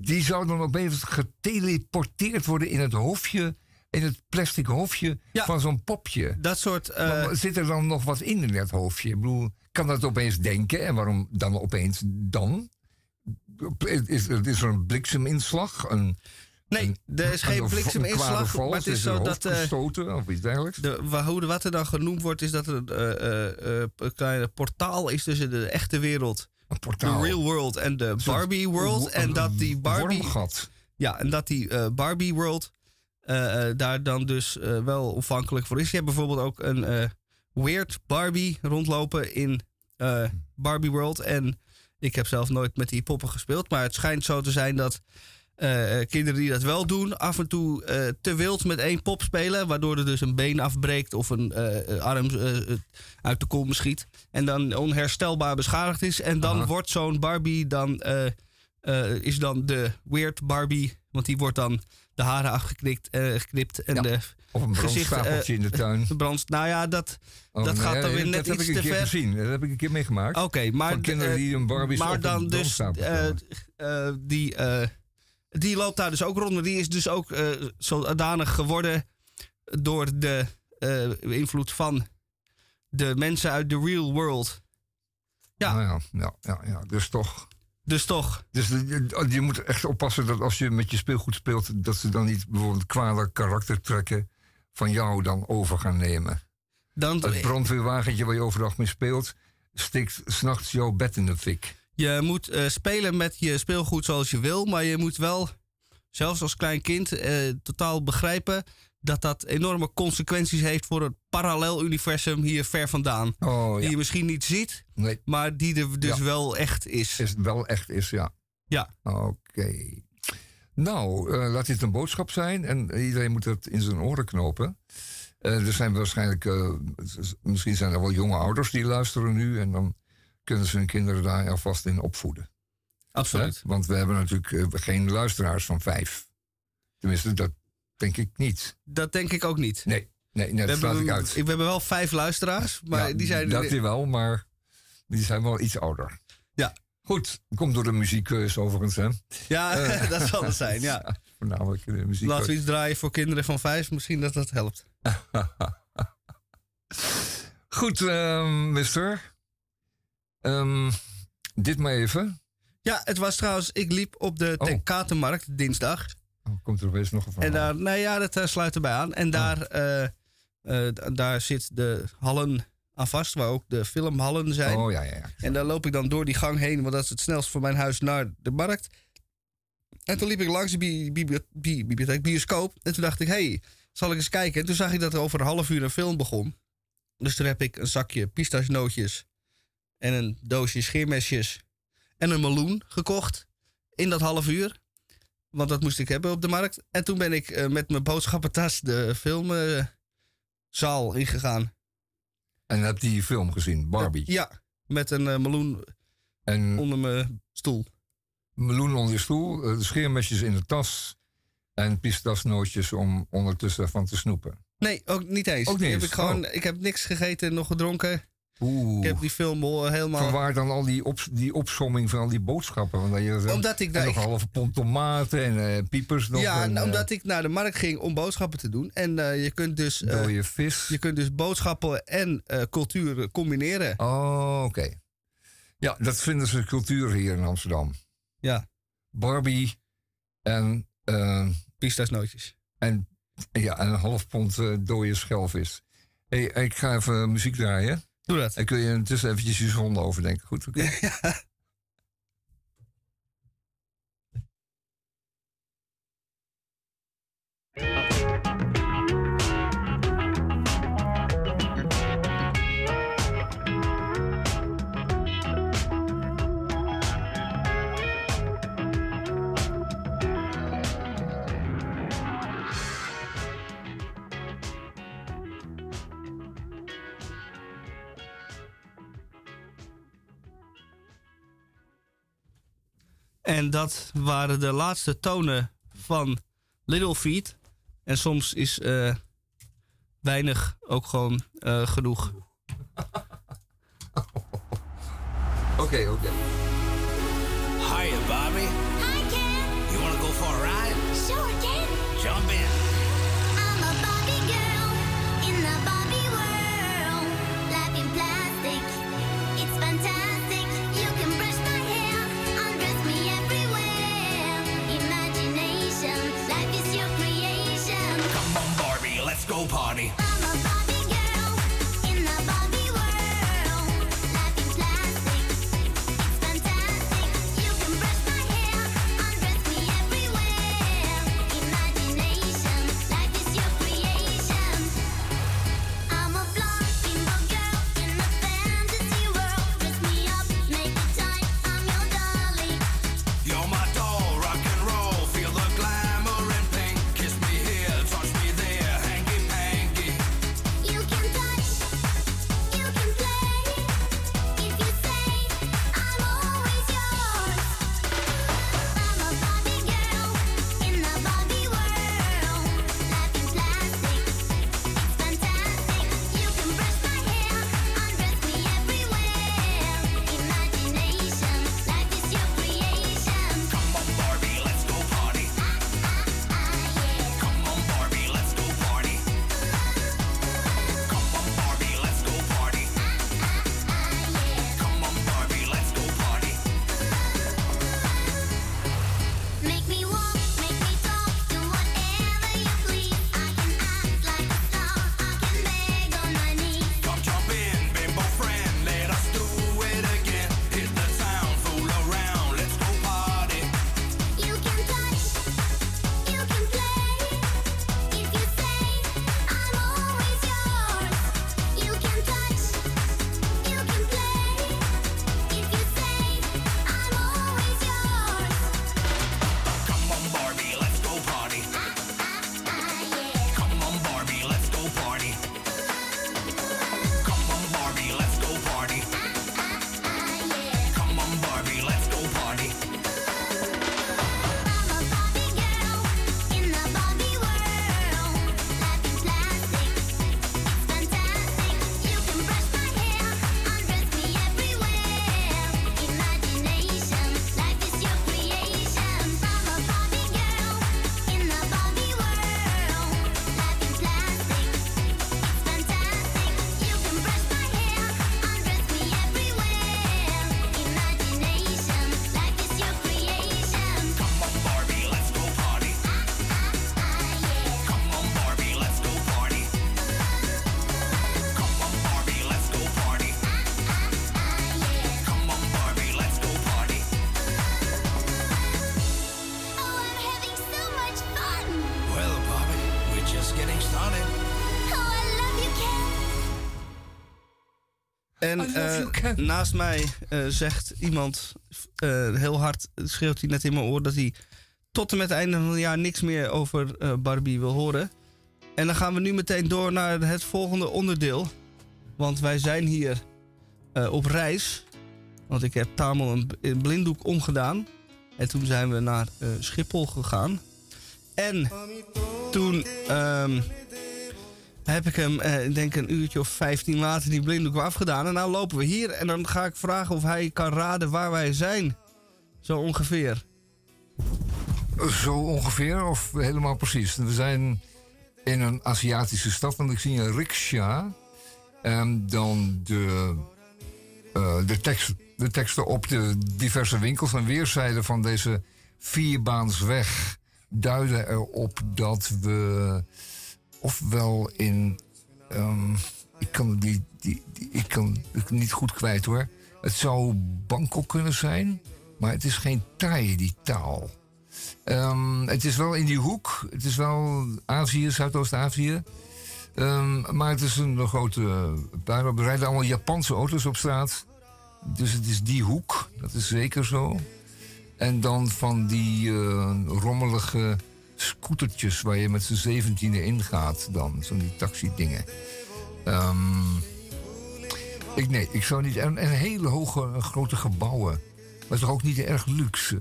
die zou dan opeens geteleporteerd worden in het hofje, in het plastic hofje van zo'n popje. Dat soort. eh, zit er dan nog wat in in dat hoofdje? Ik bedoel, kan dat opeens denken? En waarom dan opeens dan? Is, is er een blikseminslag? Een, Nee, er is geen een- blikseminslag, maar het is zo dat, eh, gestoten of iets dergelijks? De, wat er dan genoemd wordt, is dat er een eh, eh, een kleine portaal is tussen de echte wereld, de real world en de Barbie world. wo- En dat die Barbie. Ja, en dat die Barbie world daar dan dus wel ontvankelijk voor is. Je hebt bijvoorbeeld ook een weird Barbie rondlopen in eh, Barbie world. En ik heb zelf nooit met die poppen gespeeld, maar het schijnt zo te zijn dat. Eh, kinderen die dat wel doen, af en toe eh, te wild met één pop spelen. Waardoor er dus een been afbreekt of een eh, arm uit de kom schiet. En dan onherstelbaar beschadigd is. En dan Aha. wordt zo'n Barbie dan. is dan de weird Barbie. Want die wordt dan de haren afgeknipt geknipt en Ja, de of een in de tuin. brand- nou ja, dat, Oh, dat gaat dan weer dat net heb iets ik een te keer ver. gezien. Dat heb ik een keer meegemaakt. Oké, maar Van kinderen die een Barbie maar dan dus die, die loopt daar dus ook rond. Maar die is dus ook eh, zodanig geworden door de eh, invloed van de mensen uit de real world. Ja. Nou ja, ja, ja, ja, dus toch. Dus toch. Dus je, je moet echt oppassen dat als je met je speelgoed speelt, dat ze dan niet bijvoorbeeld kwade karaktertrekken van jou dan over gaan nemen. Dan, Het brandweerwagentje waar je overdag mee speelt, stikt s'nachts jouw bed in de fik. Je moet eh, spelen met je speelgoed zoals je wil, maar je moet wel, zelfs als klein kind, eh, totaal begrijpen dat dat enorme consequenties heeft voor het parallel universum hier ver vandaan. Oh, Die ja. je misschien niet ziet, Nee. maar die er dus Ja. wel echt is. Is het wel echt is, ja. Ja. Oké. Nou, eh, laat dit een boodschap zijn en iedereen moet het in zijn oren knopen. Er zijn waarschijnlijk, misschien zijn er wel jonge ouders die luisteren nu en dan kunnen ze hun kinderen daar alvast in opvoeden. Absoluut. Want we hebben natuurlijk eh, geen luisteraars van vijf. Tenminste, dat denk ik niet. Dat denk ik ook niet. Nee, nee, nee dat sluit ik uit. we hebben wel vijf luisteraars, maar Ja, die zijn... Dat die wel, maar die zijn wel iets ouder. Ja. Goed, komt door de muziekkeus overigens, hè? Ja, Eh, dat zal het zijn, ja. Voornamelijk de muziek. Laten we iets draaien voor kinderen van vijf, misschien dat dat helpt. Goed, ehm, mister. Ehm, dit maar even. Ja, het was trouwens, ik liep op de Oh. Dinsdag. Oh, komt er opeens nog een verhaal. En daar, nou ja, dat eh, sluit erbij aan. En daar, eh, eh, d- daar zit de hallen aan vast, waar ook de filmhallen zijn. Oh ja, ja, ja. En daar loop ik dan door die gang heen, want dat is het snelst van mijn huis naar de markt. En toen liep ik langs de bi- bibli- bi- bibliotheek, bioscoop. En toen dacht ik, hé, hey, zal ik eens kijken? En toen zag ik dat er over een half uur een film begon. Dus toen heb ik een zakje pistachenootjes en een doosje scheermesjes en een meloen gekocht in dat half uur. Want dat moest ik hebben op de markt. En toen ben ik eh, met mijn boodschappentas de filmzaal ingegaan. En heb die film gezien, Barbie. Ja, met een eh, meloen En onder mijn stoel. meloen onder je stoel, de scheermesjes in de tas en pistasnootjes om ondertussen van te snoepen. Nee, ook niet eens. Ook niet heb eens, ik, gewoon, oh. ik heb niks gegeten, nog gedronken. Oeh. Ik heb die film al helemaal... Vanwaar dan al die, op, die opsomming van al die boodschappen? Want je, Omdat ik daar- nog een halve pond tomaten en eh, piepers nog. ja, en, nou, eh, omdat ik naar de markt ging om boodschappen te doen. En eh, je kunt dus... dode vis. je kunt dus boodschappen en cultuur combineren. Oh, oké. Ja, dat vinden ze cultuur hier in Amsterdam. Ja, Barbie en, pistasnootjes. en, ja, en een half pond dode schelvis. Hey, ik ga even muziek draaien. Doe dat. En kun je intussen eventjes je zonde overdenken. Goed, oké? En dat waren de laatste tonen van Little Feet. En soms is eh, weinig ook gewoon eh, genoeg. Oké, oké. En eh, naast mij eh, zegt iemand eh, heel hard, schreeuwt hij net in mijn oor, dat hij tot en met het einde van het jaar niks meer over Barbie wil horen. En dan gaan we nu meteen door naar het volgende onderdeel. Want wij zijn hier op reis. Want ik heb Tamel een, blinddoek omgedaan. En toen zijn we naar Schiphol gegaan. En toen ehm, heb ik hem, eh, denk een uurtje of 15 later, die blinddoek afgedaan. En nou lopen we hier. En dan ga ik vragen of hij kan raden waar wij zijn. Zo ongeveer. Zo ongeveer, of helemaal precies. We zijn in een Aziatische stad, want ik zie een rickshaw. En dan de, eh, de, tekst, de teksten op de diverse winkels aan weerszijden van deze vierbaansweg duiden erop dat we ofwel in. ehm, ik kan die, die, ik kan het niet goed kwijt hoor. Het zou Bangkok kunnen zijn, maar het is geen Thai, die taal. Ehm, het is wel in die hoek. Het is wel Azië, Zuidoost-Azië. Ehm, maar het is een grote puinhoop. Er rijden allemaal Japanse auto's op straat. Dus het is die hoek. Dat is zeker zo. En dan van die eh, rommelige scootertjes waar je met z'n zeventiende ingaat. Dan, zo'n die taxi-dingen. Ehm, ik, nee, ik zou niet... En, en hele hoge, grote gebouwen. Maar toch ook niet erg luxe.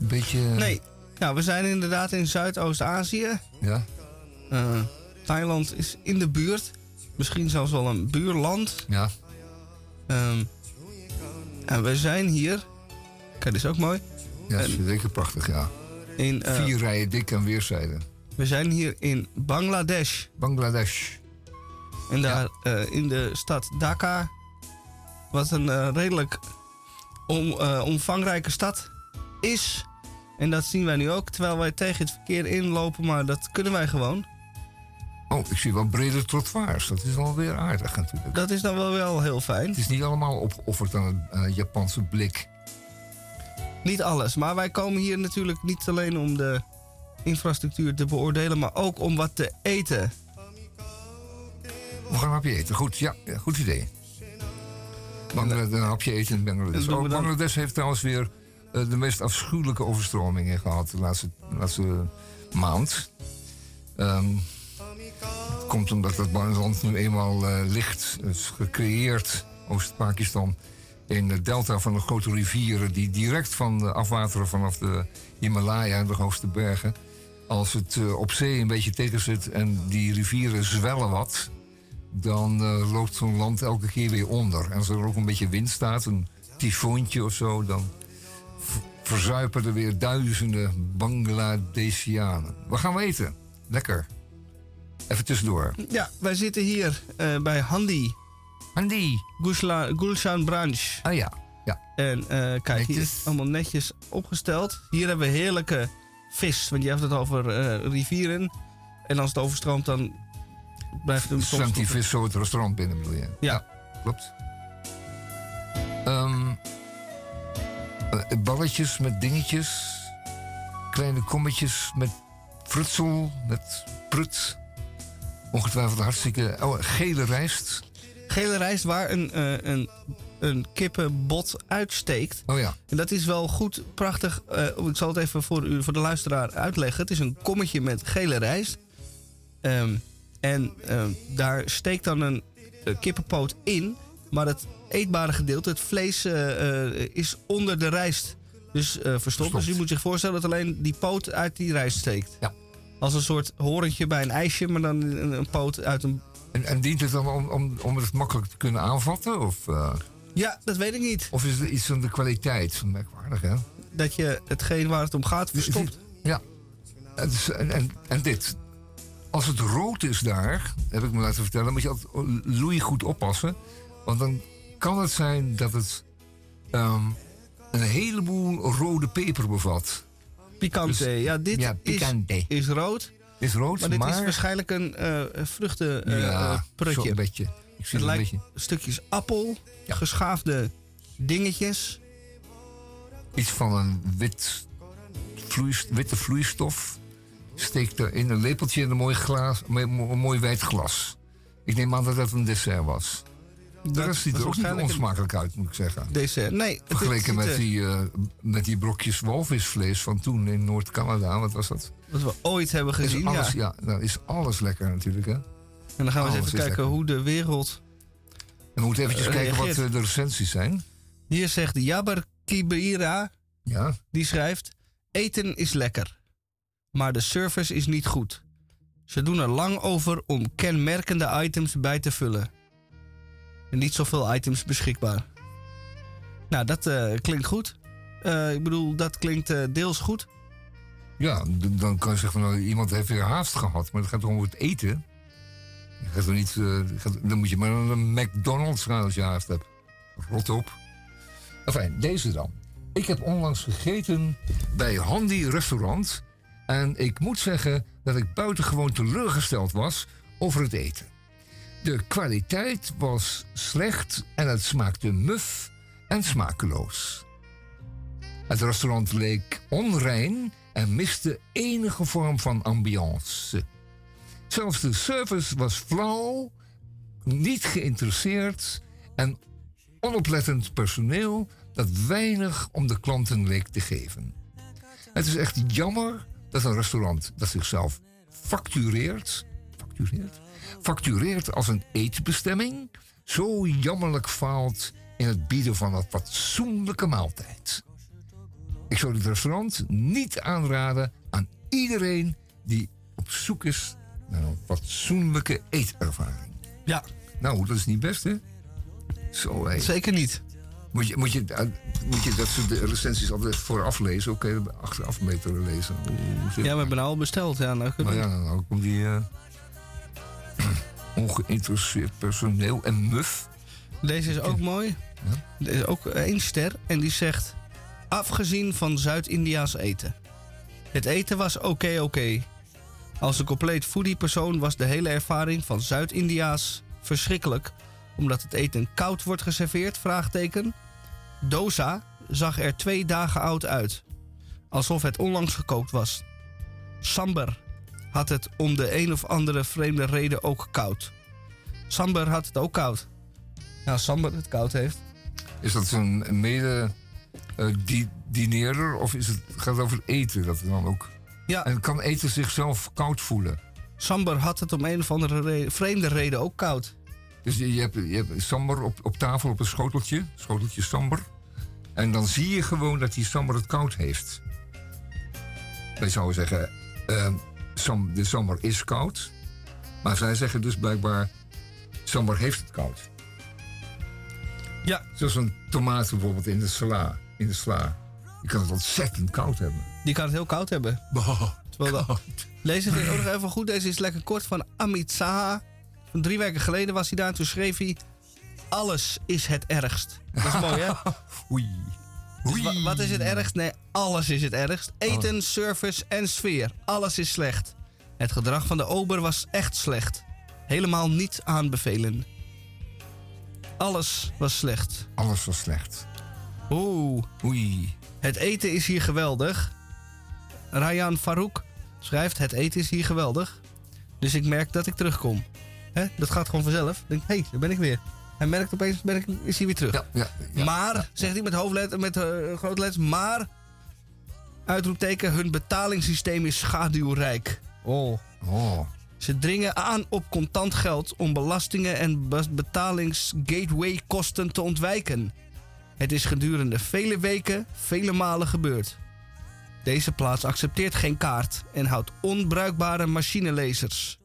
Een beetje... Nee, nou, we zijn inderdaad in Zuidoost-Azië. Ja? Eh, Thailand is in de buurt. Misschien zelfs wel een buurland. Ja. Ehm, en we zijn hier. Kijk, dit is ook mooi. Ja, dat is zeker prachtig, ja. In, eh, Vier rijen dik aan weerszijden. We zijn hier in Bangladesh. Bangladesh. En daar eh, in de stad Dhaka. Wat een eh, redelijk om, eh, omvangrijke stad is. En dat zien wij nu ook, terwijl wij tegen het verkeer inlopen. Maar dat kunnen wij gewoon. Oh, ik zie wel brede trottoirs. Dat is wel weer aardig natuurlijk. Dat is dan wel, wel heel fijn. Het is niet allemaal opgeofferd aan een eh, Japanse blik. Niet alles, maar wij komen hier natuurlijk niet alleen om de infrastructuur te beoordelen, maar ook om wat te eten. We gaan een hapje eten. Goed, ja, goed idee. Bangladesh, een hapje eten in Bangladesh. Oh, Bangladesh heeft trouwens weer eh, de meest afschuwelijke overstromingen gehad de laatste, laatste maand. Ehm, het komt omdat dat land nu eenmaal eh, ligt. Is gecreëerd, Oost-Pakistan, in de delta van de grote rivieren... die direct van afwateren vanaf de Himalaya en de hoogste bergen. Als het eh, op zee een beetje tegen zit en die rivieren zwellen wat... dan eh, loopt zo'n land elke keer weer onder. En als er ook een beetje wind staat, een tyfoontje of zo... dan verzuipen er weer duizenden Bangladesianen. Wat gaan we eten? Lekker. Even tussendoor. Ja, wij zitten hier eh, bij Handi. Handi. Gulshan, Gulshan Branch. Ah ja, ja. En eh, kijk, hier is allemaal netjes opgesteld. Hier hebben we heerlijke vis, want je hebt het over eh, rivieren. En als het overstroomt, dan blijft het soms... Zwemt die vis zo het restaurant binnen, bedoel je? Ja. klopt. Ehm, eh, balletjes met dingetjes. Kleine kommetjes met frutsel, met prut. Ongetwijfeld hartstikke... Oh, gele rijst. Gele rijst waar een, eh, een, een kippenbot uitsteekt. Oh ja. En dat is wel goed, prachtig. eh, ik zal het even voor, u, voor de luisteraar uitleggen. Het is een kommetje met gele rijst. Ehm, en ehm, daar steekt dan een eh, kippenpoot in. Maar het eetbare gedeelte, het vlees, is onder de rijst dus, verstopt. Dus je moet zich voorstellen dat alleen die poot uit die rijst steekt. Ja. Als een soort horentje bij een ijsje, maar dan een poot uit een... En, en dient het dan om, om, om het makkelijk te kunnen aanvatten? Of, eh, Ja, dat weet ik niet. of is er iets van de kwaliteit? Merkwaardig, hè? Dat je hetgeen waar het om gaat verstopt. Ja. En, en, en dit. Als het rood is daar, heb ik me laten vertellen, moet je altijd loei goed oppassen. Want dan kan het zijn dat het ehm, een heleboel rode peper bevat. Pikante. Dus- ja, dit ja, is, is rood. Is rood, Maar maar... dit is waarschijnlijk een eh vruchten eh, ja, eh, prutje. zo'n beetje. Ik zie Het een lijkt beetje. stukjes appel, geschaafde dingetjes. Iets van een wit witte vloeistof. Steekt er in een lepeltje in een mooi, glaas, een mooi wijd glas. Ik neem aan dat dat een dessert was. De Dat rest ziet er ook niet een- onsmakelijk uit, moet ik zeggen. Deze, nee. Vergeleken met die, eh, met die brokjes walvisvlees van toen in Noord-Canada. Wat was dat? Wat we ooit hebben gezien, alles, ja. ja. Dan is alles lekker natuurlijk, hè? En dan gaan we eens even kijken hoe de wereld... En we moeten eventjes Eh, kijken wat eh, de recensies zijn. Hier zegt Jabber Kibira, Ja. die schrijft... Eten is lekker, maar de service is niet goed. Ze doen er lang over om kenmerkende items bij te vullen. En niet zoveel items beschikbaar. Nou, dat eh, klinkt goed. Ik bedoel, dat klinkt deels goed. Ja, dan kan je zeggen van nou, iemand heeft weer haast gehad. Maar het gaat om het eten. Gaat toch niet, eh, dan moet je maar naar een McDonald's gaan als je haast hebt. Rot op. Enfin, deze dan. Ik heb onlangs gegeten bij Handy Restaurant. En ik moet zeggen dat ik buitengewoon teleurgesteld was over het eten. De kwaliteit was slecht en het smaakte muf en smakeloos. Het restaurant leek onrein en miste enige vorm van ambiance. Zelfs de service was flauw, niet geïnteresseerd en onoplettend personeel dat weinig om de klanten leek te geven. Het is echt jammer dat een restaurant dat zichzelf factureert, factureert, factureert als een eetbestemming, zo jammerlijk faalt in het bieden van een fatsoenlijke maaltijd. Ik zou dit restaurant niet aanraden aan iedereen die op zoek is naar een fatsoenlijke eetervaring. Ja. Nou, dat is niet best, hè? Zo. Zeker niet. Moet je, moet, je, eh, moet je dat soort de recensies altijd vooraf lezen? Kun je achteraf beter lezen. Hoe, hoe zit Ja, we hebben nou al besteld. Ja, nou, Nou ja, dan ook om die eh, ongeïnteresseerd personeel en muf. Deze is ook mooi. Er is ook één ster en die zegt... Afgezien van Zuid-Indiaas eten. Het eten was oké oké. Als een compleet foodie persoon was de hele ervaring van Zuid-Indiaas verschrikkelijk. Omdat het eten koud wordt geserveerd, vraagteken. Dosa zag er twee dagen oud uit. Alsof het onlangs gekookt was. Sambar had het om de een of andere vreemde reden ook koud. Sambar had het ook koud. Ja, als Sambar het koud heeft. Is dat een mede eh, di dineerder of is het, gaat het over eten? Dat dan ook... Ja. En kan eten zichzelf koud voelen? Sambar had het om een of andere re- vreemde reden ook koud. Dus je, je hebt, je hebt sambar op, op tafel op een schoteltje, schoteltje sambar. En dan zie je gewoon dat die sambar het koud heeft. Wij zouden zeggen, sam, de sambar is koud. Maar zij zeggen dus blijkbaar, sambar heeft het koud. Ja. Zoals een tomaat bijvoorbeeld in de sla. In de sla. Je kan het ontzettend koud hebben. Die kan het heel koud hebben. Terwijl Deze vind ik ook nog even goed. Deze is lekker kort van Amit Saha. Van drie weken geleden was hij daar en toen schreef hij... Alles is het ergst. Dat is mooi, hè? Oei. Dus wa- wat is het ergst? Nee, alles is het ergst. Eten, service en sfeer. Alles is slecht. Het gedrag van de ober was echt slecht. Helemaal niet aanbevelen. Alles was slecht. Alles was slecht. Oeh. Oei. Het eten is hier geweldig. Rayan Farouk schrijft: Het eten is hier geweldig. Dus ik merk dat ik terugkom. Hè? Dat gaat gewoon vanzelf. Denk, hé, hey, daar ben ik weer. Hij merkt opeens, ben ik, is hij weer terug. Ja, ja, ja, maar, zegt hij met hoofdletter, met eh, grote letters, maar... Uitroepteken, hun betalingssysteem is schaduwrijk. Oh. Oh. Ze dringen aan op contant geld om belastingen en be- betalingsgateway-kosten te ontwijken. Het is gedurende vele weken, vele malen gebeurd. Deze plaats accepteert geen kaart en houdt onbruikbare machinelezers.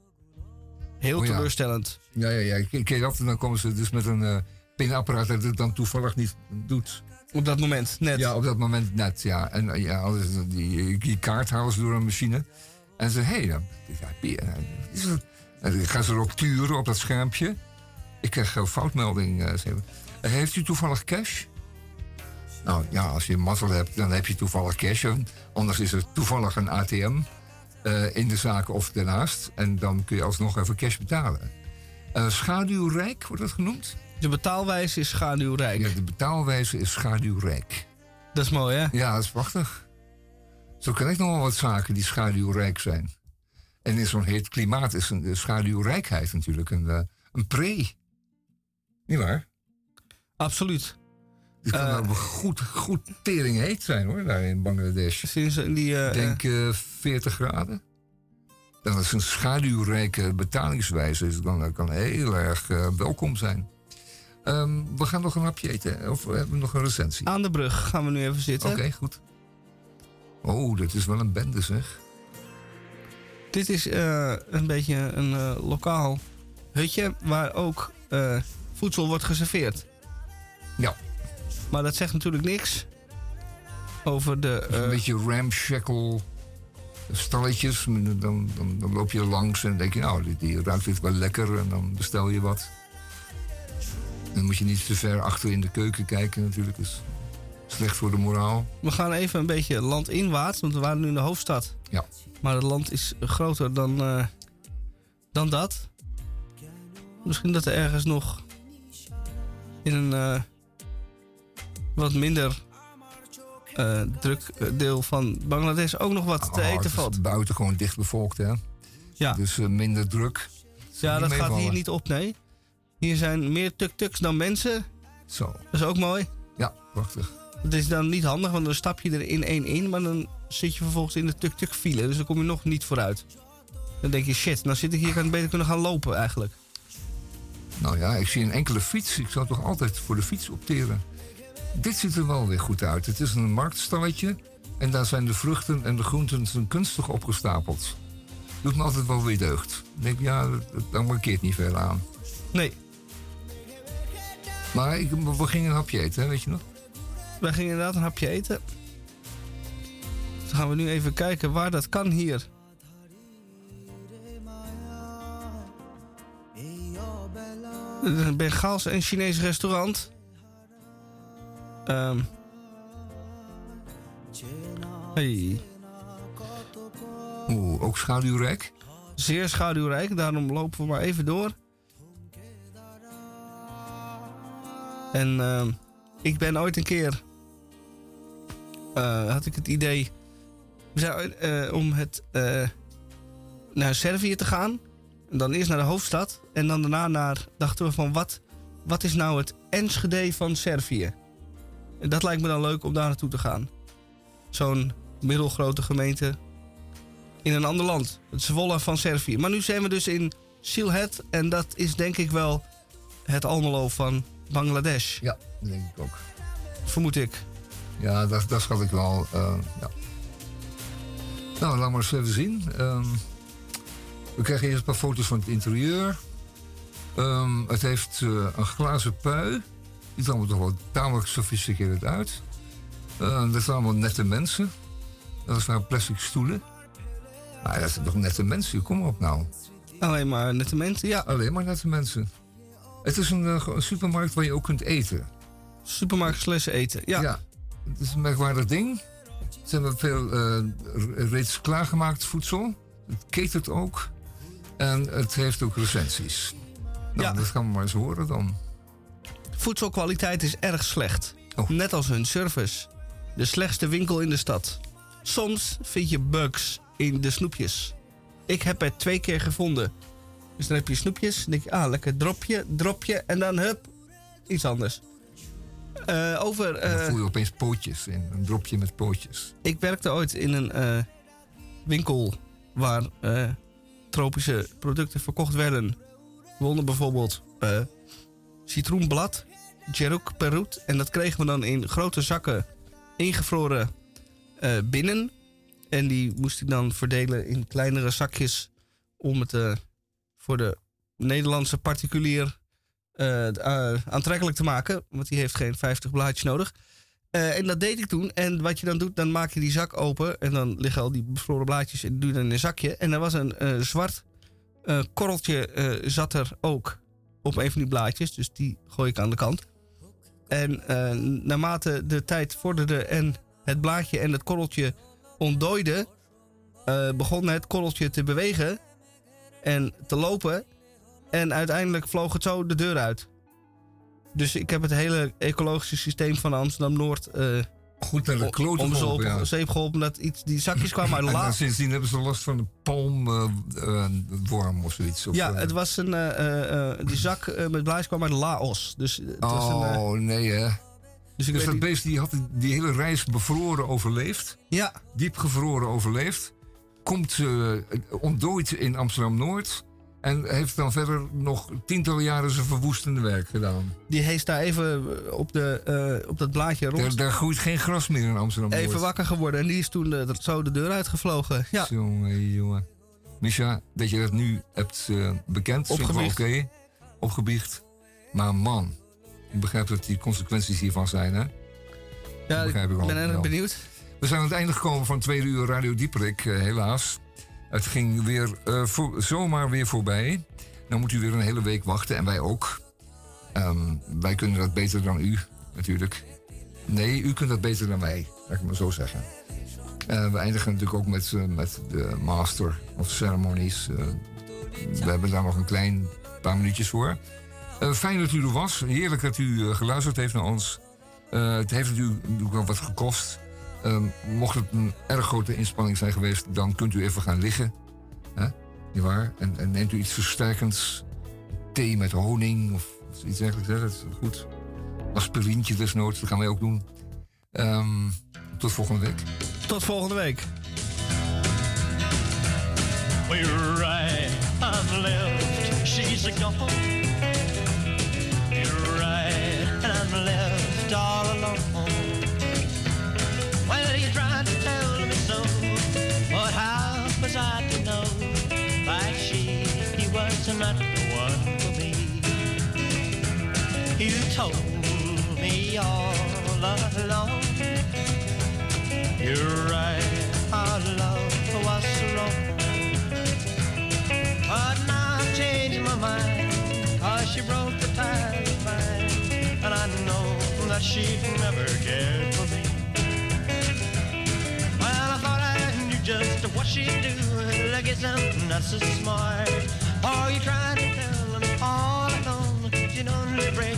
Heel Oh ja. teleurstellend. Ja, ja, ja. Ken je dat? En dan komen ze dus met een eh, pinapparaat dat het dan toevallig niet doet. Op dat moment, net. Ja, op dat moment net, ja. En eh, ja, die, die kaart halen ze door een machine. En ze hé, dan eh, het- en dan gaan ze erop turen op dat schermpje. Ik krijg een foutmelding. eh, "Eh, heeft u toevallig cash? Nou ja, als je mazzel hebt, dan heb je toevallig cash. Anders is er toevallig een ATM eh, in de zaak of daarnaast. En dan kun je alsnog even cash betalen. Eh, schaduwrijk wordt dat genoemd? De betaalwijze is schaduwrijk. Ja, de betaalwijze is schaduwrijk. Dat is mooi, hè? Ja, dat is prachtig. Zo ken ik nog wel wat zaken die schaduwrijk zijn. En in zo'n heet klimaat is een de schaduwrijkheid natuurlijk een, eh, een pre. Niet waar? Absoluut. Het kan Eh, wel goed, goed tering heet zijn hoor, daar in Bangladesh. Sinds eh, die... eh, Ik denk eh 40 graden. Dat is een schaduwrijke betalingswijze. Dus dan kan heel erg eh, welkom zijn. Ehm, we gaan nog een hapje eten. Of we hebben nog een recensie. aan de brug gaan we nu even zitten. Oké, goed. Oh, dit is wel een bende zeg. Dit is eh, een beetje een eh, lokaal hutje waar ook eh, voedsel wordt geserveerd. Ja. Maar dat zegt natuurlijk niks over de... Een eh, beetje ramshackle stalletjes. Dan, dan, dan loop je er langs en dan denk je, nou, die, die ruikt dit wel lekker. En dan bestel je wat. Dan moet je niet te ver achter in de keuken kijken natuurlijk. Dat is slecht voor de moraal. We gaan even een beetje landinwaarts, want we waren nu in de hoofdstad. Ja. Maar het land is groter dan, eh, dan dat. Misschien dat er ergens nog in een eh, wat minder eh, druk eh, deel van Bangladesh ook nog wat te Oh, eten valt. buiten gewoon dicht bevolkt, hè? Ja. Dus eh, minder druk. Ja, dat gaat hier niet op, nee. Hier zijn meer tuk-tuks dan mensen. Zo. Dat is ook mooi. Ja, prachtig. Het is dan niet handig, want dan stap je er in één in, maar dan zit je vervolgens in de tuk-tuk file. Dus dan kom je nog niet vooruit. Dan denk je, shit, nou zit ik hier, kan ik beter kunnen gaan lopen eigenlijk. Nou ja, ik zie een enkele fiets. Ik zou toch altijd voor de fiets opteren. Dit ziet er wel weer goed uit. Het is een marktstalletje. En daar zijn de vruchten en de groenten kunstig opgestapeld. Doet me altijd wel weer deugd. Ik denk, ja, dat- markeert niet veel aan. Nee. Maar ik, we gingen een hapje eten, hè, weet je nog? Wij gingen inderdaad een hapje eten. Dus dan gaan we nu even kijken waar dat kan hier. Een Bengaals en Chinees restaurant. Ehm. Hey. Oeh, ook schaduwrijk. Zeer schaduwrijk, daarom lopen we maar even door. En ehm, ik ben ooit een keer. eh, had ik het idee. Eh, om het. eh, naar Servië te gaan. En dan eerst naar de hoofdstad. En dan daarna naar. Dachten we van wat. Wat is nou het Enschede van Servië? En dat lijkt me dan leuk om daar naartoe te gaan. Zo'n middelgrote gemeente in een ander land. Het Zwolle van Servië. Maar nu zijn we dus in Sylhet. En dat is denk ik wel het Almelo van Bangladesh. Ja, dat denk ik ook. Vermoed ik. Ja, dat, dat schat ik wel. eh, ja. Nou, laat maar eens even zien. Ehm, we krijgen eerst een paar foto's van het interieur. Ehm, het heeft eh, een glazen pui. Er allemaal toch wel tamelijk sophisticated uit. Dat zijn allemaal nette mensen. Dat zijn plastic stoelen. Maar dat zijn toch nette mensen? Kom op nou. Alleen maar nette mensen, ja. Alleen maar nette mensen. Het is een, eh, supermarkt waar je ook kunt eten. Supermarkt slash eten, ja. Het is een merkwaardig ding. Ze hebben veel eh, reeds klaargemaakt voedsel. Het catert ook. En het heeft ook recensies. Nou, Ja. dat gaan we maar eens horen dan. Voedselkwaliteit is erg slecht. Oh. Net als hun service. De slechtste winkel in de stad. Soms vind je bugs in de snoepjes. Ik heb er twee keer gevonden. Dus dan heb je snoepjes. Dan denk je, ah, lekker dropje, dropje. En dan hup, iets anders. Eh, over... Dan eh, voel je opeens pootjes in. Een dropje met pootjes. Ik werkte ooit in een eh, winkel waar tropische producten verkocht werden. Waaronder bijvoorbeeld citroenblad, Jeruk Perut. En dat kregen we dan in grote zakken ingevroren eh, binnen. En die moest ik dan verdelen in kleinere zakjes om het eh, voor de Nederlandse particulier eh, aantrekkelijk te maken. Want die heeft geen 50 blaadjes nodig. En dat deed ik toen. En wat je dan doet, dan maak je die zak open. En dan liggen al die bevroren blaadjes en je in een zakje. En er was een zwart korreltje zat er ook op een van die blaadjes. Dus die gooi ik aan de kant. En eh, naarmate de tijd vorderde en het blaadje en het korreltje ontdooide... eh, begon het korreltje te bewegen en te lopen. En uiteindelijk vloog het zo de deur uit. Dus ik heb het hele ecologische systeem van Amsterdam-Noord eh, Goed naar de kloten om ze op ja. zeep geholpen dat iets, die zakjes kwamen uit En, la. en sindsdien hebben ze last van de palmworm of zoiets. Of, Ja, eh, het was een, eh, eh, eh, die zak eh, met blaas kwam uit Laos. Dus het was een, eh, Oh, nee hè. dus Dus dat niet- beest die had die hele reis bevroren overleefd. Ja, Diep gevroren overleefd. Komt eh ontdooid in Amsterdam-Noord. En heeft dan verder nog tientallen jaren zijn verwoestende werk gedaan. die heeft daar even eh, op, de, eh, op dat blaadje rond. Daar, daar groeit geen gras meer in Amsterdam-Noord. Even wakker geworden en die is toen eh, zo de deur uitgevlogen. Ja, Jongen, jongen. Misha, dat je dat nu hebt eh, bekend, wel oké. Opgebiecht. Opgebiecht. Maar man, ik begrijp dat die consequenties hiervan zijn, hè? ja ik ben erg benieuwd. We zijn aan het einde gekomen van tweede uur Radio Dieperik, helaas. Het ging weer eh, zomaar weer voorbij. Dan moet u weer een hele week wachten en wij ook. Ehm, wij kunnen dat beter dan u, natuurlijk. Nee, u kunt dat beter dan wij, laat ik maar zo zeggen. Eh, we eindigen natuurlijk ook met, eh, met de Master of Ceremonies. We hebben daar nog een klein paar minuutjes voor. Fijn dat u er was. Heerlijk dat u geluisterd heeft naar ons. Het heeft natuurlijk wel wat gekost. Ehm, mocht het een erg grote inspanning zijn geweest, dan kunt u even gaan liggen. Hè? Niet waar? En, en neemt u iets versterkends. Thee met honing of iets dergelijks. Hè? Dat is goed. Aspirintje desnoods, dat gaan wij ook doen. Ehm, tot volgende week. Tot volgende week. We're right, left, she's a gone. You're right, and I'm left told me all along. You're right, our love was wrong. But now I've changed my mind, cause she broke the tie of mine. And I know that she'd never cared for me. Well, I thought I knew just what she'd do. I guess I'm so smart. Oh, you tried to tell me all along, you'd only break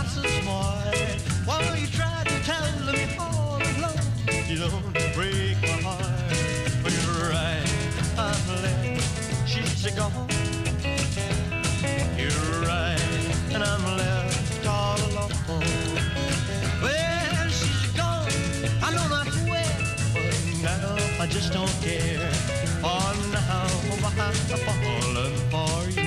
not so smart. While you tried to tell me all along, you don't break my heart. But you're right, I'm left, she's gone. You're right, and I'm left all alone. Well, she's gone, I know not where, but now I just don't care. For now I'm for you.